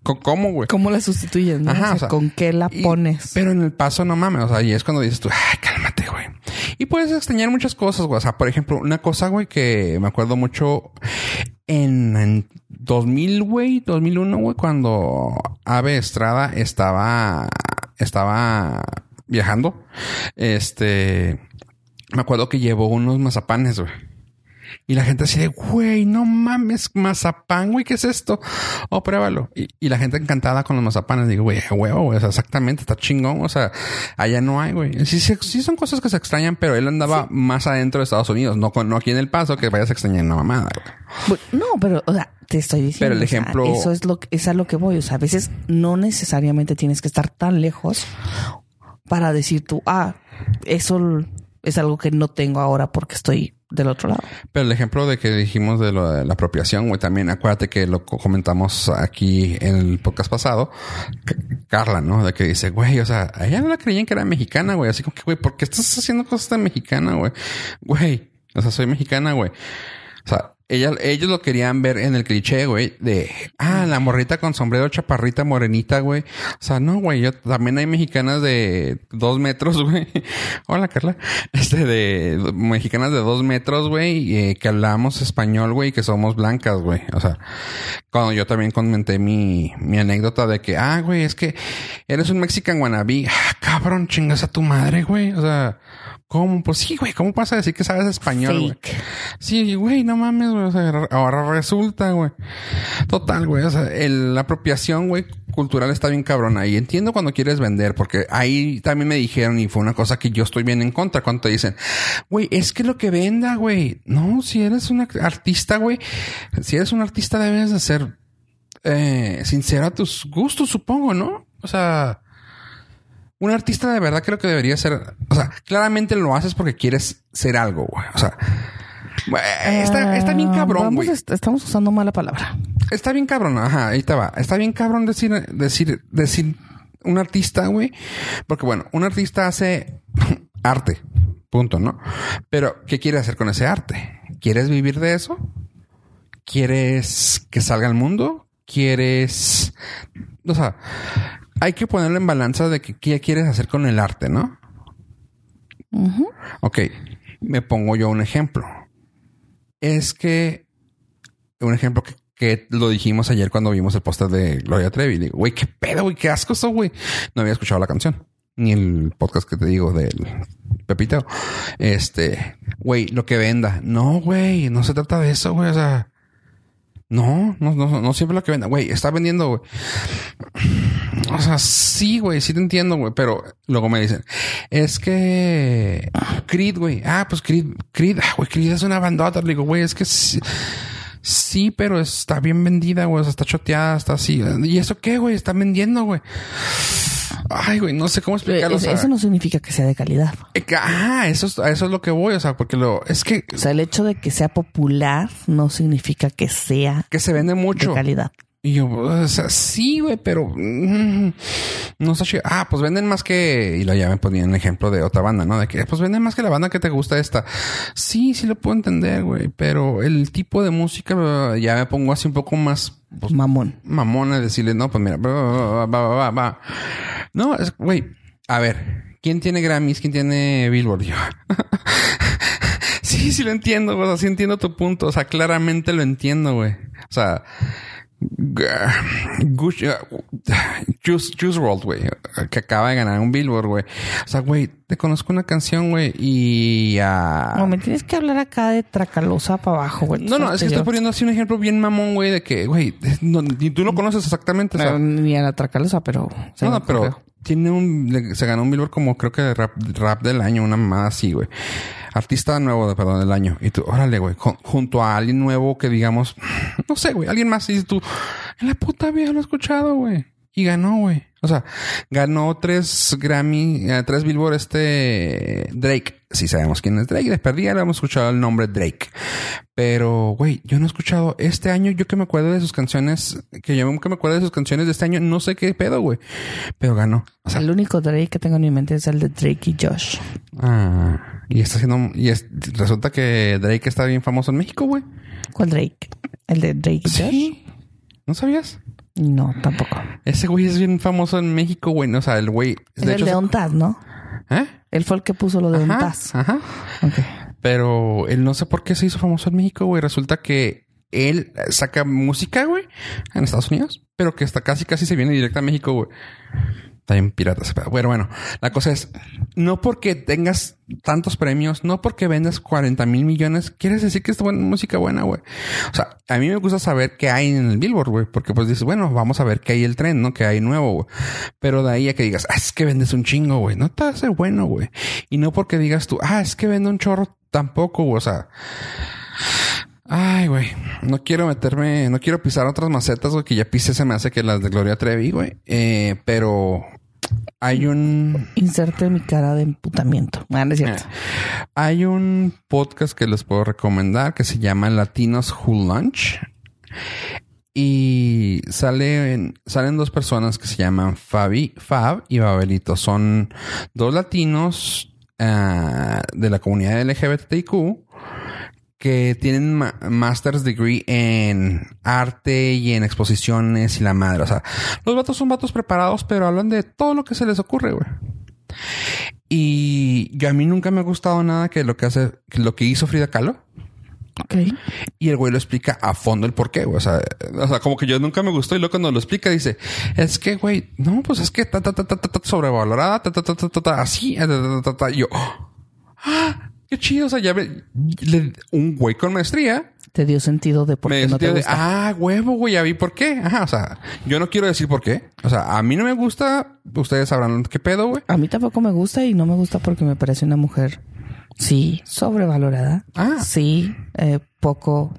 ¿cómo, güey? ¿Cómo la sustituyes? no? Ajá, O sea, o sea, ¿Con qué la Y- pones? pero en el paso no mames, o sea, y es cuando dices tú, ay, cálmate, güey. Y puedes extrañar muchas cosas, güey. O sea, por ejemplo, una cosa, güey, que me acuerdo mucho en, en 2000, güey, 2001, güey, cuando Ave Estrada estaba, estaba viajando. Este, me acuerdo que llevó unos mazapanes, güey. Y la gente así de, güey, no mames, mazapán, güey, ¿qué es esto? Oh, pruébalo. Y, y la gente encantada con los mazapanes. Digo, güey, huevo, güey, exactamente, está chingón. O sea, allá no hay, güey. Sí, sí, sí son cosas que se extrañan, pero él andaba más adentro de Estados Unidos, no, no aquí en El Paso, que vayas a extrañar una mamada, güey. No, pero, o sea, te estoy diciendo. Pero el o sea, ejemplo- eso es lo que, es a lo que voy. O sea, a veces no necesariamente tienes que estar tan lejos para decir tú, ah, eso es algo que no tengo ahora porque estoy del otro lado. Pero el ejemplo de que dijimos de, lo de la apropiación, güey, también acuérdate que lo co- comentamos aquí en el podcast pasado. Carla, ¿no? De que dice, güey, o sea, a ella no la creían que era mexicana, güey. Así como que, güey, ¿por qué estás haciendo cosas tan mexicana, güey? Güey, o sea, soy mexicana, güey. O sea, ella, ellos lo querían ver en el cliché, güey, de, ah, la morrita con sombrero chaparrita morenita, güey. O sea, no, güey, yo también hay mexicanas de dos metros, güey. Hola, Carla. Este, de mexicanas de dos metros, güey, eh, que hablamos español, güey, que somos blancas, güey. O sea, cuando yo también comenté mi, mi anécdota de que, ah, güey, es que eres un mexican wannabe. Ah, cabrón, chingas a tu madre, güey. O sea, ¿Cómo? Pues sí, güey. ¿Cómo pasa a decir que sabes español, güey? Sí, güey, no mames, güey. O sea, ahora resulta, güey. Total, güey. O sea, el- la apropiación, güey, cultural está bien cabrona. Y entiendo cuando quieres vender, porque ahí también me dijeron, y fue una cosa que yo estoy bien en contra, cuando te dicen, güey, es que lo que venda, güey. No, si eres un artista, güey. Si eres un artista, debes de ser eh, sincero a tus gustos, supongo, ¿no? O sea, un artista de verdad creo que debería ser, o sea, claramente lo haces porque quieres ser algo, güey. O sea, está, está bien Ah, cabrón, güey. est- estamos usando mala palabra. Está bien cabrón, ajá, ahí te va. Está bien cabrón decir, decir, decir un artista, güey. Porque bueno, un artista hace arte, punto, ¿no? Pero, ¿qué quiere hacer con ese arte? ¿Quieres vivir de eso? ¿Quieres que salga al mundo? ¿Quieres, o sea, hay que ponerlo en balanza de que qué quieres hacer con el arte, ¿no? Ok, me pongo yo un ejemplo. Es que un ejemplo que, que lo dijimos ayer cuando vimos el póster de Gloria Trevi. Digo, güey, qué pedo, güey, qué asco eso, güey. No había escuchado la canción ni el podcast que te digo del Pepito. Este, güey, lo que venda. No, güey, no se trata de eso, güey. O sea, no, no, no, no siempre lo que venda. Güey, está vendiendo, güey. O sea, sí, güey, sí te entiendo, güey, pero luego me dicen, es que Creed, güey, ah, pues Creed, Creed, ah, güey, Creed es una bandota. Le digo, güey, es que sí, sí, pero está bien vendida, güey, o sea, está choteada, está así. ¿Y eso qué, güey? Están vendiendo, güey. Ay, güey, no sé cómo explicarlo. o Es- sea, eso no significa que sea de calidad. eh, Ah, eso es, a eso es lo que voy, o sea, porque lo, es que, O sea, el hecho de que sea popular no significa que sea que se vende de mucho. calidad. Y yo, o sea, sí, güey, pero mm, no está chido. Ah, pues venden más que, y lo ya me ponían un ejemplo de otra banda, ¿no? De que, pues venden más que la banda que te gusta esta. Sí, sí lo puedo entender, güey, pero el tipo de música ya me pongo así un poco más pues, Mamón. mamona, decirle, no, pues mira, va, va, va, va, va. No, es, güey, a ver, ¿quién tiene Grammys? ¿Quién tiene Billboard? Yo. sí, sí lo entiendo, güey, o sea, sí entiendo tu punto, o sea, claramente lo entiendo, güey. O sea, Gush, Juice, Juice WRLD, güey, que acaba de ganar un Billboard, güey. O sea, güey, te conozco una canción, güey, y ah, No, me tienes que hablar acá de tracalosa para abajo, güey. no, no, es que estoy poniendo así un ejemplo bien mamón, güey, de que, güey, no, ni tú lo conoces exactamente. O sea, Ni a la tracalosa, pero... no, no, pero tiene un, se ganó un Billboard como creo que de rap, rap del año, una mamada así, güey. Artista nuevo, de, perdón, del año. Y tú, órale, güey, jun- junto a alguien nuevo que digamos, no sé, güey, alguien más. Y tú, en la puta vida lo he escuchado, güey. Y ganó, güey. O sea, ganó tres Grammy, eh, tres Billboard este Drake. Sí sabemos quién es Drake. De perdida le hemos escuchado el nombre Drake. Pero, güey, yo no he escuchado este año, yo que me acuerdo de sus canciones, que yo que me acuerdo de sus canciones de este año, no sé qué pedo, güey. Pero ganó. O sea, el único Drake que tengo en mi mente es el de Drake y Josh. ah, y está haciendo, y es- resulta que Drake está bien famoso en México, güey. ¿Cuál Drake? ¿El de Drake y Josh? Sí. ¿No sabías? No, tampoco. Ese güey es bien famoso en México, güey. O sea, el güey. Es el de Ontaz, ¿no? ¿Eh? Él fue el que puso lo de Ajá, Ontaz. ajá. Ok. Pero él no sé por qué se hizo famoso en México, güey. Resulta que él saca música, güey, en Estados Unidos, pero que hasta casi, casi se viene directo a México, güey. Está bien pirata ese pedo. Bueno, bueno, la cosa es, no porque tengas tantos premios, no porque vendas 40 mil millones, quieres decir que es buena, música buena, güey. O sea, a mí me gusta saber qué hay en el Billboard, güey, porque pues dices, bueno, vamos a ver qué hay el tren, ¿no? Que hay nuevo, güey. Pero de ahí a que digas, ah, es que vendes un chingo, güey, no te hace bueno, güey. Y no porque digas tú, ah, es que vende un chorro, tampoco, güey. O sea, Ay, güey. No quiero meterme, no quiero pisar otras macetas, güey, que ya pise se me hace que las de Gloria Trevi, güey. Eh, pero hay un, Inserte mi cara de emputamiento. Ah, no es cierto. hay un podcast que les puedo recomendar que se llama Latinos Who Lunch. Y salen, salen dos personas que se llaman Fabi, Fab y Babelito. Son dos latinos ah, de la comunidad LGBTIQ que tienen ma- master's degree en arte y en exposiciones y la madre. O sea, los vatos son vatos preparados, pero hablan de todo lo que se les ocurre, güey. Y yo a mí nunca me ha gustado nada que lo que hace, que lo que hizo Frida Kahlo. Ok. Y el güey lo explica a fondo el por qué, güey. O sea, o sea, como que yo nunca me gustó y luego cuando lo explica dice, es que, güey, no, pues es que ta, ta, ta, ta, ta, sobrevalorada, ta, ta, ta, ta, ta, ta, así, ta, ta, ta, ta, yo, ah, qué chido. O sea, ya ve, le- un güey con maestría Te dio sentido de por qué no te de, gusta. ah, huevo, güey, ya vi por qué. Ajá, o sea, yo no quiero decir por qué. O sea, a mí no me gusta, ustedes sabrán qué pedo, güey. A mí tampoco me gusta y no me gusta porque me parece una mujer, sí, sobrevalorada. Ah. Sí, eh, poco,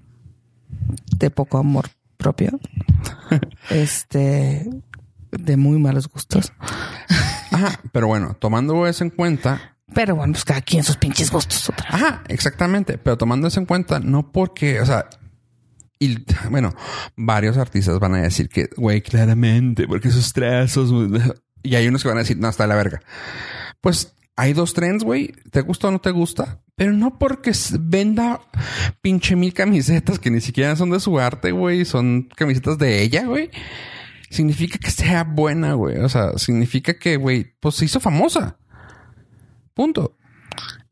de poco amor propio. este, de muy malos gustos. Ajá, pero bueno, tomando eso en cuenta, Pero bueno, pues cada quien sus pinches gustos. Otra. Ajá, exactamente. Pero tomando eso en cuenta, no porque, o sea, y bueno, varios artistas van a decir que, güey, claramente, porque esos trazos, y hay unos que van a decir, no, está de la verga. Pues hay dos trends, güey, te gusta o no te gusta, pero no porque venda pinche mil camisetas que ni siquiera son de su arte, güey, son camisetas de ella, güey. Significa que sea buena, güey. O sea, significa que, güey, pues se hizo famosa. Punto.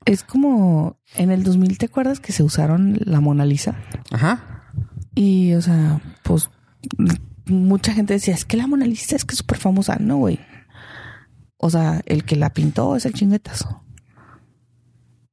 Es como en el 2000, ¿te acuerdas que se usaron la Mona Lisa? Ajá. Y, o sea, pues mucha gente decía, es que la Mona Lisa es que es súper famosa. No, güey. O sea, el que la pintó es el chinguetazo.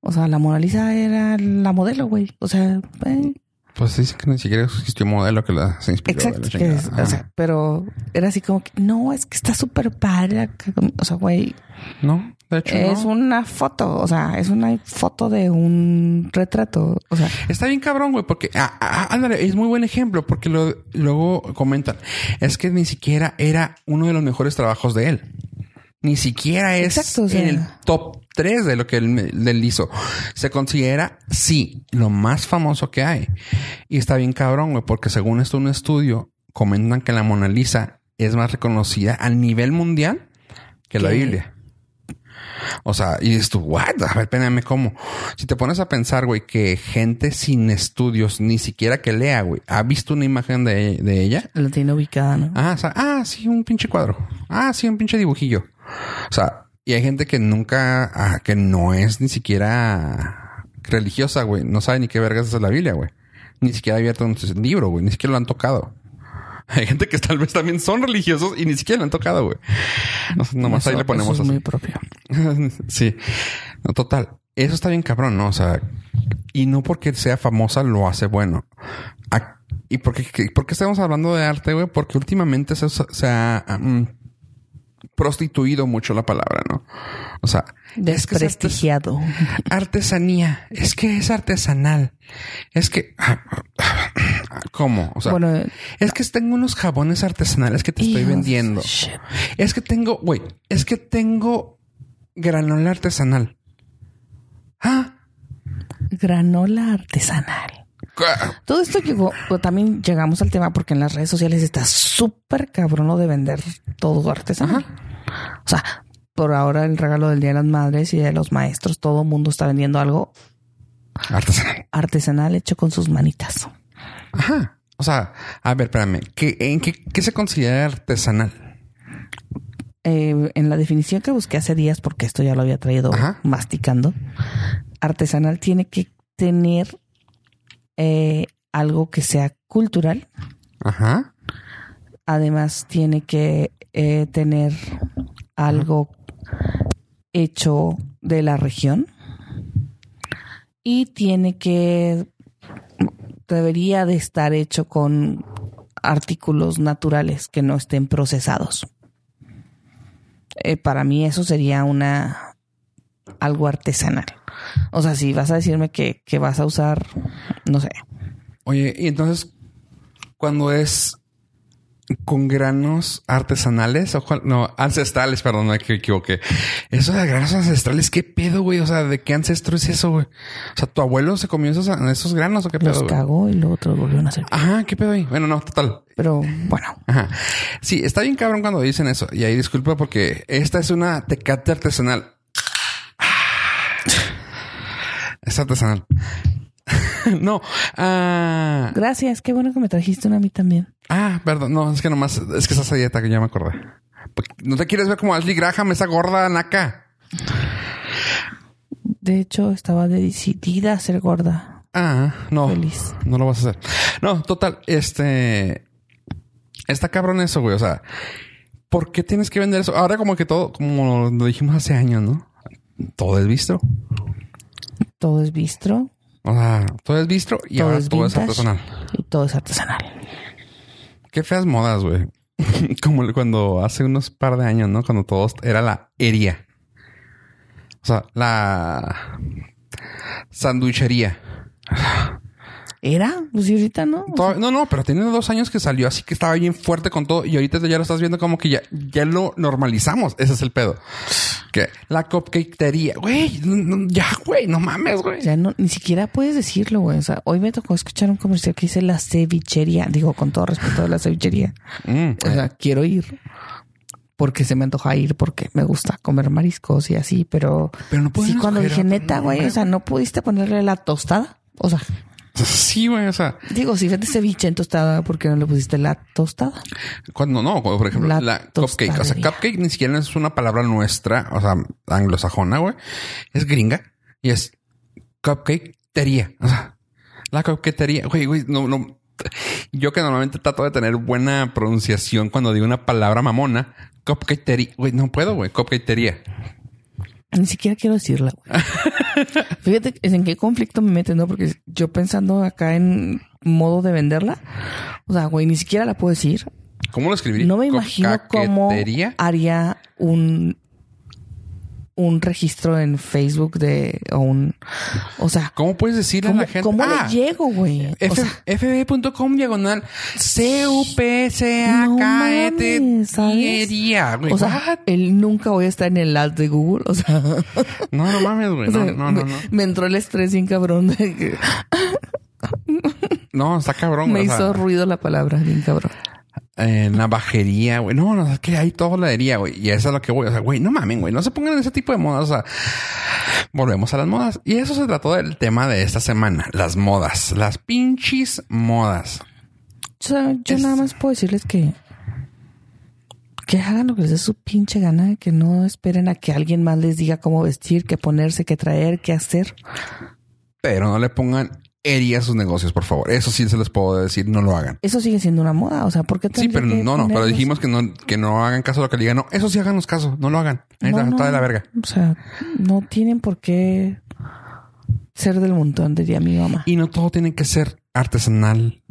O sea, la Mona Lisa era la modelo, güey. O sea, eh, Pues dice que ni siquiera existió un modelo que la se inspiró. de la exacto. es- o sea, pero era así como que, no, es que está súper padre. acá". O sea, güey, no, de hecho, es no. una foto. O sea, es una foto de un retrato. O sea, Está bien cabrón, güey, porque ah, ah, ándale, es muy buen ejemplo porque lo, luego comentan, es que ni siquiera era uno de los mejores trabajos de él. Ni siquiera es Exacto, o sea- en el top 3 de lo que él, él hizo. Se considera, sí, lo más famoso que hay. Y está bien cabrón, güey, porque según esto un estudio, comentan que la Mona Lisa es más reconocida a nivel mundial que la. Biblia. O sea, y dices tú, what? A ver, espérame, ¿cómo? Si te pones a pensar, güey, que gente sin estudios, ni siquiera que lea, güey, ha visto una imagen de, de ella. la tiene ubicada, ¿no? Ah, o sea, ah, sí, un pinche cuadro. Ah, sí, un pinche dibujillo. O sea, y hay gente que nunca, ah, que no es ni siquiera religiosa, güey. No sabe ni qué vergas es la Biblia, güey. Ni siquiera ha abierto un libro, güey. Ni siquiera lo han tocado. Hay gente que tal vez también son religiosos y ni siquiera lo han tocado, güey. Nomás ahí Eso- le ponemos eso es así. muy propio. sí. No, total. Eso está bien cabrón, ¿no? O sea, y no porque sea famosa lo hace bueno. A- ¿Y por qué, qué- por qué estamos hablando de arte, güey? Porque últimamente se, ha mm, prostituido mucho la palabra, ¿no? O sea, es que es artes- Desprestigiado. artesanía. Es que es artesanal. Es que... ¿Cómo? O sea, Bueno, es que tengo unos jabones artesanales que te estoy vendiendo. shit. Es que tengo, güey, es que tengo granola artesanal. Ah, Granola artesanal. Todo esto llegó, o también llegamos al tema porque en las redes sociales está súper cabrón lo de vender todo artesanal. O sea, por ahora el regalo del Día de las Madres y de los maestros, todo el mundo está vendiendo algo artesanal. artesanal hecho con sus manitas. Ajá. O sea, a ver, espérame. ¿Qué, ¿En qué, qué se considera artesanal? Eh, en la definición que busqué hace días, porque esto ya lo había traído Ajá. masticando, artesanal tiene que tener eh, algo que sea cultural, Ajá. además tiene que eh, tener algo hecho de la región y tiene que debería de estar hecho con artículos naturales que no estén procesados. Eh, para mí eso sería una algo artesanal. O sea, si vas a decirme que, que vas a usar, no sé, Oye, y entonces, cuando es con granos artesanales o cuál- no, ancestrales, perdón, me equivoqué. Eso de granos ancestrales, ¿qué pedo, güey? O sea, ¿de qué ancestro es eso, güey? O sea, ¿tu abuelo se comió esos, esos granos o qué pedo? los güey? cagó y luego te los volvieron a hacer. Ajá, ¿qué pedo ahí? Bueno, no, total. Pero bueno, Ajá. Sí, está bien cabrón cuando dicen eso. Y ahí disculpa porque esta es una tecate artesanal. Es artesanal. no. Ah, Gracias, qué bueno que me trajiste una a mí también. ah, perdón. No, es que nomás, es que estás a dieta, que ya me acordé. ¿No te quieres ver como Ashley Graham, esa gorda naca? De hecho, estaba decidida a ser gorda. Ah, no. Feliz. No lo vas a hacer. No, total, este. Está cabrón eso, güey. O sea, ¿por qué tienes que vender eso? Ahora, como que todo, como lo dijimos hace años, ¿no? Todo es visto. Todo es bistro, O sea, todo es visto y todo ahora es todo es artesanal. y todo es artesanal. Qué feas modas, güey. como cuando hace unos par de años, ¿no? Cuando todo era la hería. O sea, la sanduichería. ¿Era? Pues y ahorita no. No, no, pero tiene dos años que salió, así que estaba bien fuerte con todo. Y ahorita ya lo estás viendo como que ya, ya lo normalizamos. Ese es el pedo. Que la cupcaketería, güey, no- no, ya, güey, no mames, güey. ya no, ni siquiera puedes decirlo, güey. O sea, hoy me tocó escuchar un comercial que dice la cevichería. Digo, con todo respeto de la cevichería. Mm, O sea, quiero ir. Porque se me antoja ir, porque me gusta comer mariscos y así, pero... Pero no Sí, cuando dije, neta, güey, o sea, ¿no pudiste ponerle la tostada? O sea, sí, güey, o sea, digo, si vende ceviche en tostada, ¿por qué no le pusiste la tostada? cuando no, cuando, por ejemplo, La la, cupcake, o sea, cupcake ni siquiera es una palabra nuestra, o sea, anglosajona, güey, es gringa y es cupcaketería, o sea, la cupcaketería, güey, güey, no, no. Yo que normalmente trato de tener buena pronunciación cuando digo una palabra mamona, cupcaketería, güey, no puedo, güey, cupcaketería. Ni siquiera quiero decirla, güey. Fíjate en qué conflicto me metes, ¿no? Porque yo pensando acá en modo de venderla, o sea, güey, ni siquiera la puedo decir. ¿Cómo lo escribiría? No me imagino cómo haría un un registro en Facebook de o un o sea, ¿Cómo puedes decirle a ¿cómo, la gente? cómo Ah, le llego, güey? O F- sea, fb.com diagonal c u p c a k e t güey. o sea, What? él nunca voy a estar en el ad de Google, o sea, no, no mames, güey. o sea, No, no, no, me, no. me entró el estrés bien cabrón de que No, está cabrón, me o sea, hizo ruido la palabra, bien cabrón. Eh, navajería, güey. No, no, es que hay todo ladería, güey. Y eso es lo que voy. O sea, güey, no mamen, güey. No se pongan en ese tipo de modas. O sea, volvemos a las modas. Y eso se trató del tema de esta semana. Las modas. Las pinches modas. O sea, yo Es- nada más puedo decirles que que hagan lo que les dé su pinche gana, que no esperen a que alguien más les diga cómo vestir, qué ponerse, qué traer, qué hacer. Pero no le pongan hería a sus negocios, por favor. Eso sí se les puedo decir. No lo hagan. Eso sigue siendo una moda, o sea, ¿por qué Sí, pero no, no, pero dijimos que no, que no hagan caso a lo que le digan. No, eso sí háganos caso, no lo hagan. Ahí No, está, no. está de la verga. O sea, no tienen por qué ser del montón, diría mi mamá. Y no todo tiene que ser artesanal.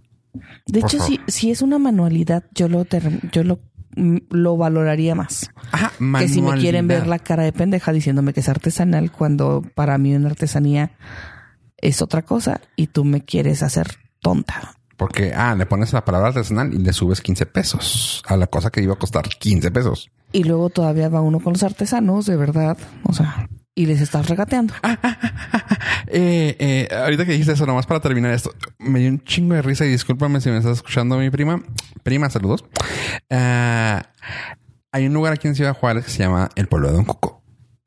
De por hecho, favor. si, si es una manualidad, yo lo yo lo, mm, lo valoraría más. Ajá, Que si me quieren ver la cara de pendeja diciéndome que es artesanal, cuando para mí una artesanía es otra cosa y tú me quieres hacer tonta. Porque, ah, le pones la palabra artesanal y le subes 15 pesos a la cosa que iba a costar 15 pesos. Y luego todavía va uno con los artesanos, de verdad. O sea, y les estás regateando. Eh, eh, ahorita que dijiste eso, nomás para terminar esto, me dio un chingo de risa y discúlpame si me estás escuchando mi prima. Prima, saludos. Ah, hay un lugar aquí en Ciudad Juárez que se llama El Pueblo de Don Cuco.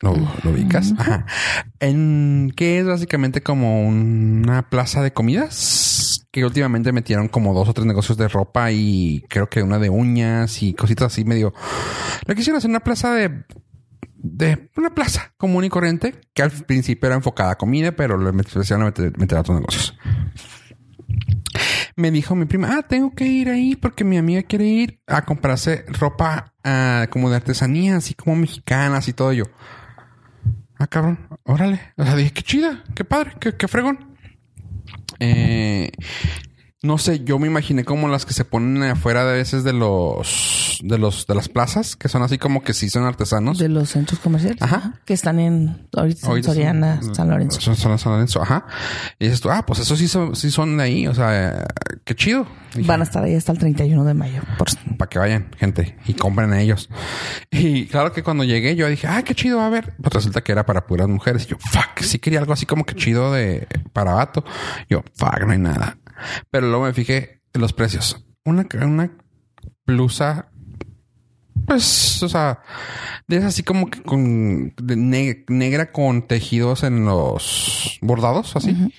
¿Lo, lo ubicas? Ajá. En que es básicamente como una plaza de comidas que últimamente metieron como dos o tres negocios de ropa y creo que una de uñas y cositas así medio. Lo quisieron hacer una plaza de de una plaza común y corriente que al principio era enfocada a comida, pero le empezaron a meter, meter a otros negocios. Me dijo mi prima, ah, tengo que ir ahí porque mi amiga quiere ir a comprarse ropa ah, como de artesanía, así como mexicanas y todo yo. Ah, cabrón, órale. O sea, dije, qué chida, qué padre, qué, qué fregón. Eh, no sé, yo me imaginé como las que se ponen afuera de veces de los, de los, de las plazas, que son así como que sí son artesanos. De los centros comerciales. Ajá. Que están en ahorita en Ahorita son- Soriana, San Lorenzo. Son, son San Lorenzo, ajá. Y dices tú, ah, pues eso sí son, sí son de ahí, o sea, qué chido. Van a estar ahí hasta el 31 de mayo. Por... para que vayan, gente, y compren a ellos. Y claro que cuando llegué, yo dije, ah, qué chido, a ver. Pues resulta que era para puras mujeres. Y yo, fuck, sí quería algo así como que chido de para vato. Yo, fuck, no hay nada. Pero luego me fijé en los precios. Una, una blusa Pues, o sea, es así como que con de negra con tejidos en los bordados, así.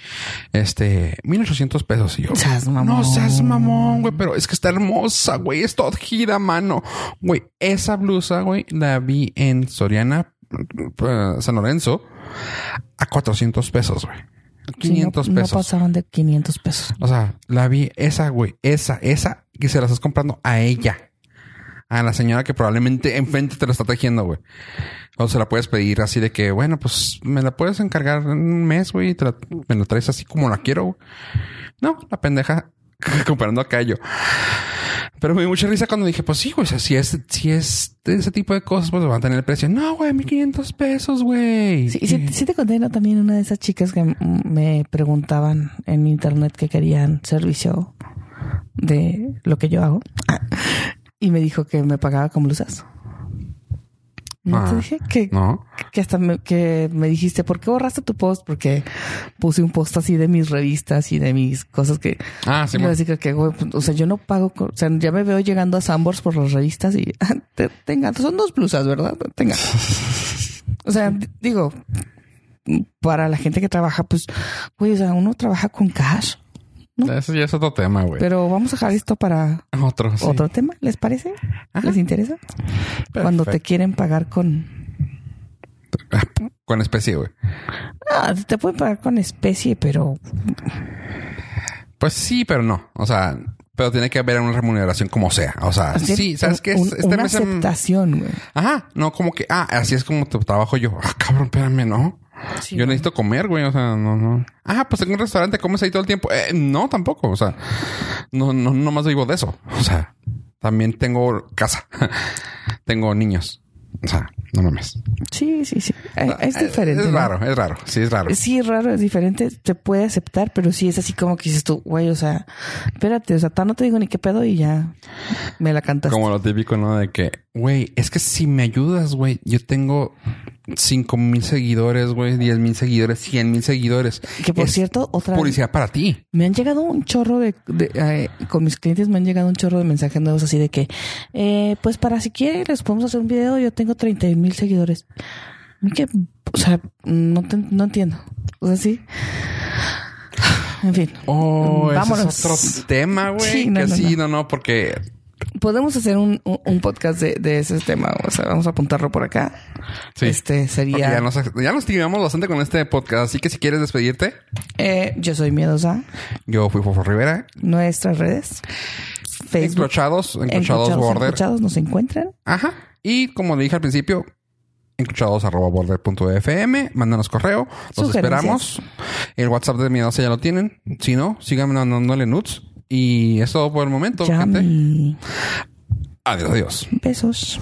Este, 1800 pesos. Y yo, Seas mamón. no seas mamón, güey, pero es que está hermosa, güey. Es todo gira, mano. Güey, esa blusa, güey, la vi en Soriana, eh, San Lorenzo, a 400 pesos, güey. Sí, no- 500 no, pesos. pasaban de 500 pesos. O sea, la vi, esa, güey, esa, esa, que se la estás comprando a ella. A la señora que probablemente enfrente te la está tejiendo, güey. O se la puedes pedir así de que, bueno, pues me la puedes encargar en un mes, güey, y te la, me la traes así como la quiero, güey. No, la pendeja comparando acá yo. Pero me dio mucha risa cuando dije, pues sí, güey, o sea, si es, si es de ese tipo de cosas, pues van a tener el precio. No, güey, 1500 pesos, güey. Sí, sí, sí te conté ¿no? también una de esas chicas que me preguntaban en internet que querían servicio de lo que yo hago. Y me dijo que me pagaba con blusas. No Ah, te dije que, No. Que hasta me, que me dijiste, ¿por qué borraste tu post? Porque puse un post así de mis revistas y de mis cosas que... Ah, sí, decía que, pues, o sea, yo no pago, o sea, ya me veo llegando a Sambors por las revistas y te- tenga, son dos blusas, ¿verdad? Tenga. O sea, digo, para la gente que trabaja, pues, güey, o sea, uno trabaja con cash, Ese ya es otro tema, güey. pero vamos a dejar esto para Otro, sí. otro tema, ¿les parece? Ajá. ¿Les interesa? Cuando te quieren pagar con, Con especie, güey. ah, te pueden pagar con especie, pero Pues sí, pero no. O sea, pero tiene que haber una remuneración como sea. O sea, sí, ¿sabes qué? un- Este una mes aceptación, güey. Ajá, no como que, ah, así es como tu trabajo yo. Ah, cabrón, espérame, ¿no? Sí, yo necesito comer, güey. O sea, no, no. Ah, pues en un restaurante comes ahí todo el tiempo. Eh, no, tampoco. O sea, no, no, no más vivo de eso. O sea, también tengo casa. tengo niños. O sea, no mames. Sí, sí, sí. Eh, Es diferente. Es raro, es raro. Sí, es raro. Sí, es raro, es diferente. Se puede aceptar, pero sí es así como que dices tú, güey, o sea, espérate, o sea, no te digo ni qué pedo y ya me la cantas. Como lo típico, ¿no? De que, güey, es que si me ayudas, güey, yo tengo cinco mil seguidores, güey, diez mil seguidores, cien mil seguidores. Que por Es cierto, otra publicidad para ti. me han llegado un chorro de, de, eh, con mis clientes me han llegado un chorro de mensajes nuevos así de que, eh, pues para si quieren les podemos hacer un video, yo tengo 30 mil seguidores. Que, o sea, no, te- no entiendo. O sea, sí. En fin. Oh, ese Vámonos. es otro tema, güey. Sí, no, que no, sí, no. no, no, porque Podemos hacer un, un, un podcast de, de ese tema. O sea, vamos a apuntarlo por acá. Sí. Este sería. ya nos, ya nos tiramos bastante con este podcast. Así que si quieres despedirte, Eh, yo soy Miedosa. yo fui Fofo Rivera. Nuestras redes. Facebook. Encrochados, encrochados Encrochados, border. Encrochados nos encuentran. Ajá. Y como le dije al principio, encrochados arroba border.fm. Mándanos correo. Los esperamos. El WhatsApp de Miedosa ya lo tienen. Si no, sigan mandándole nudes. Y es todo por el momento, gente. Adiós, adiós. Besos.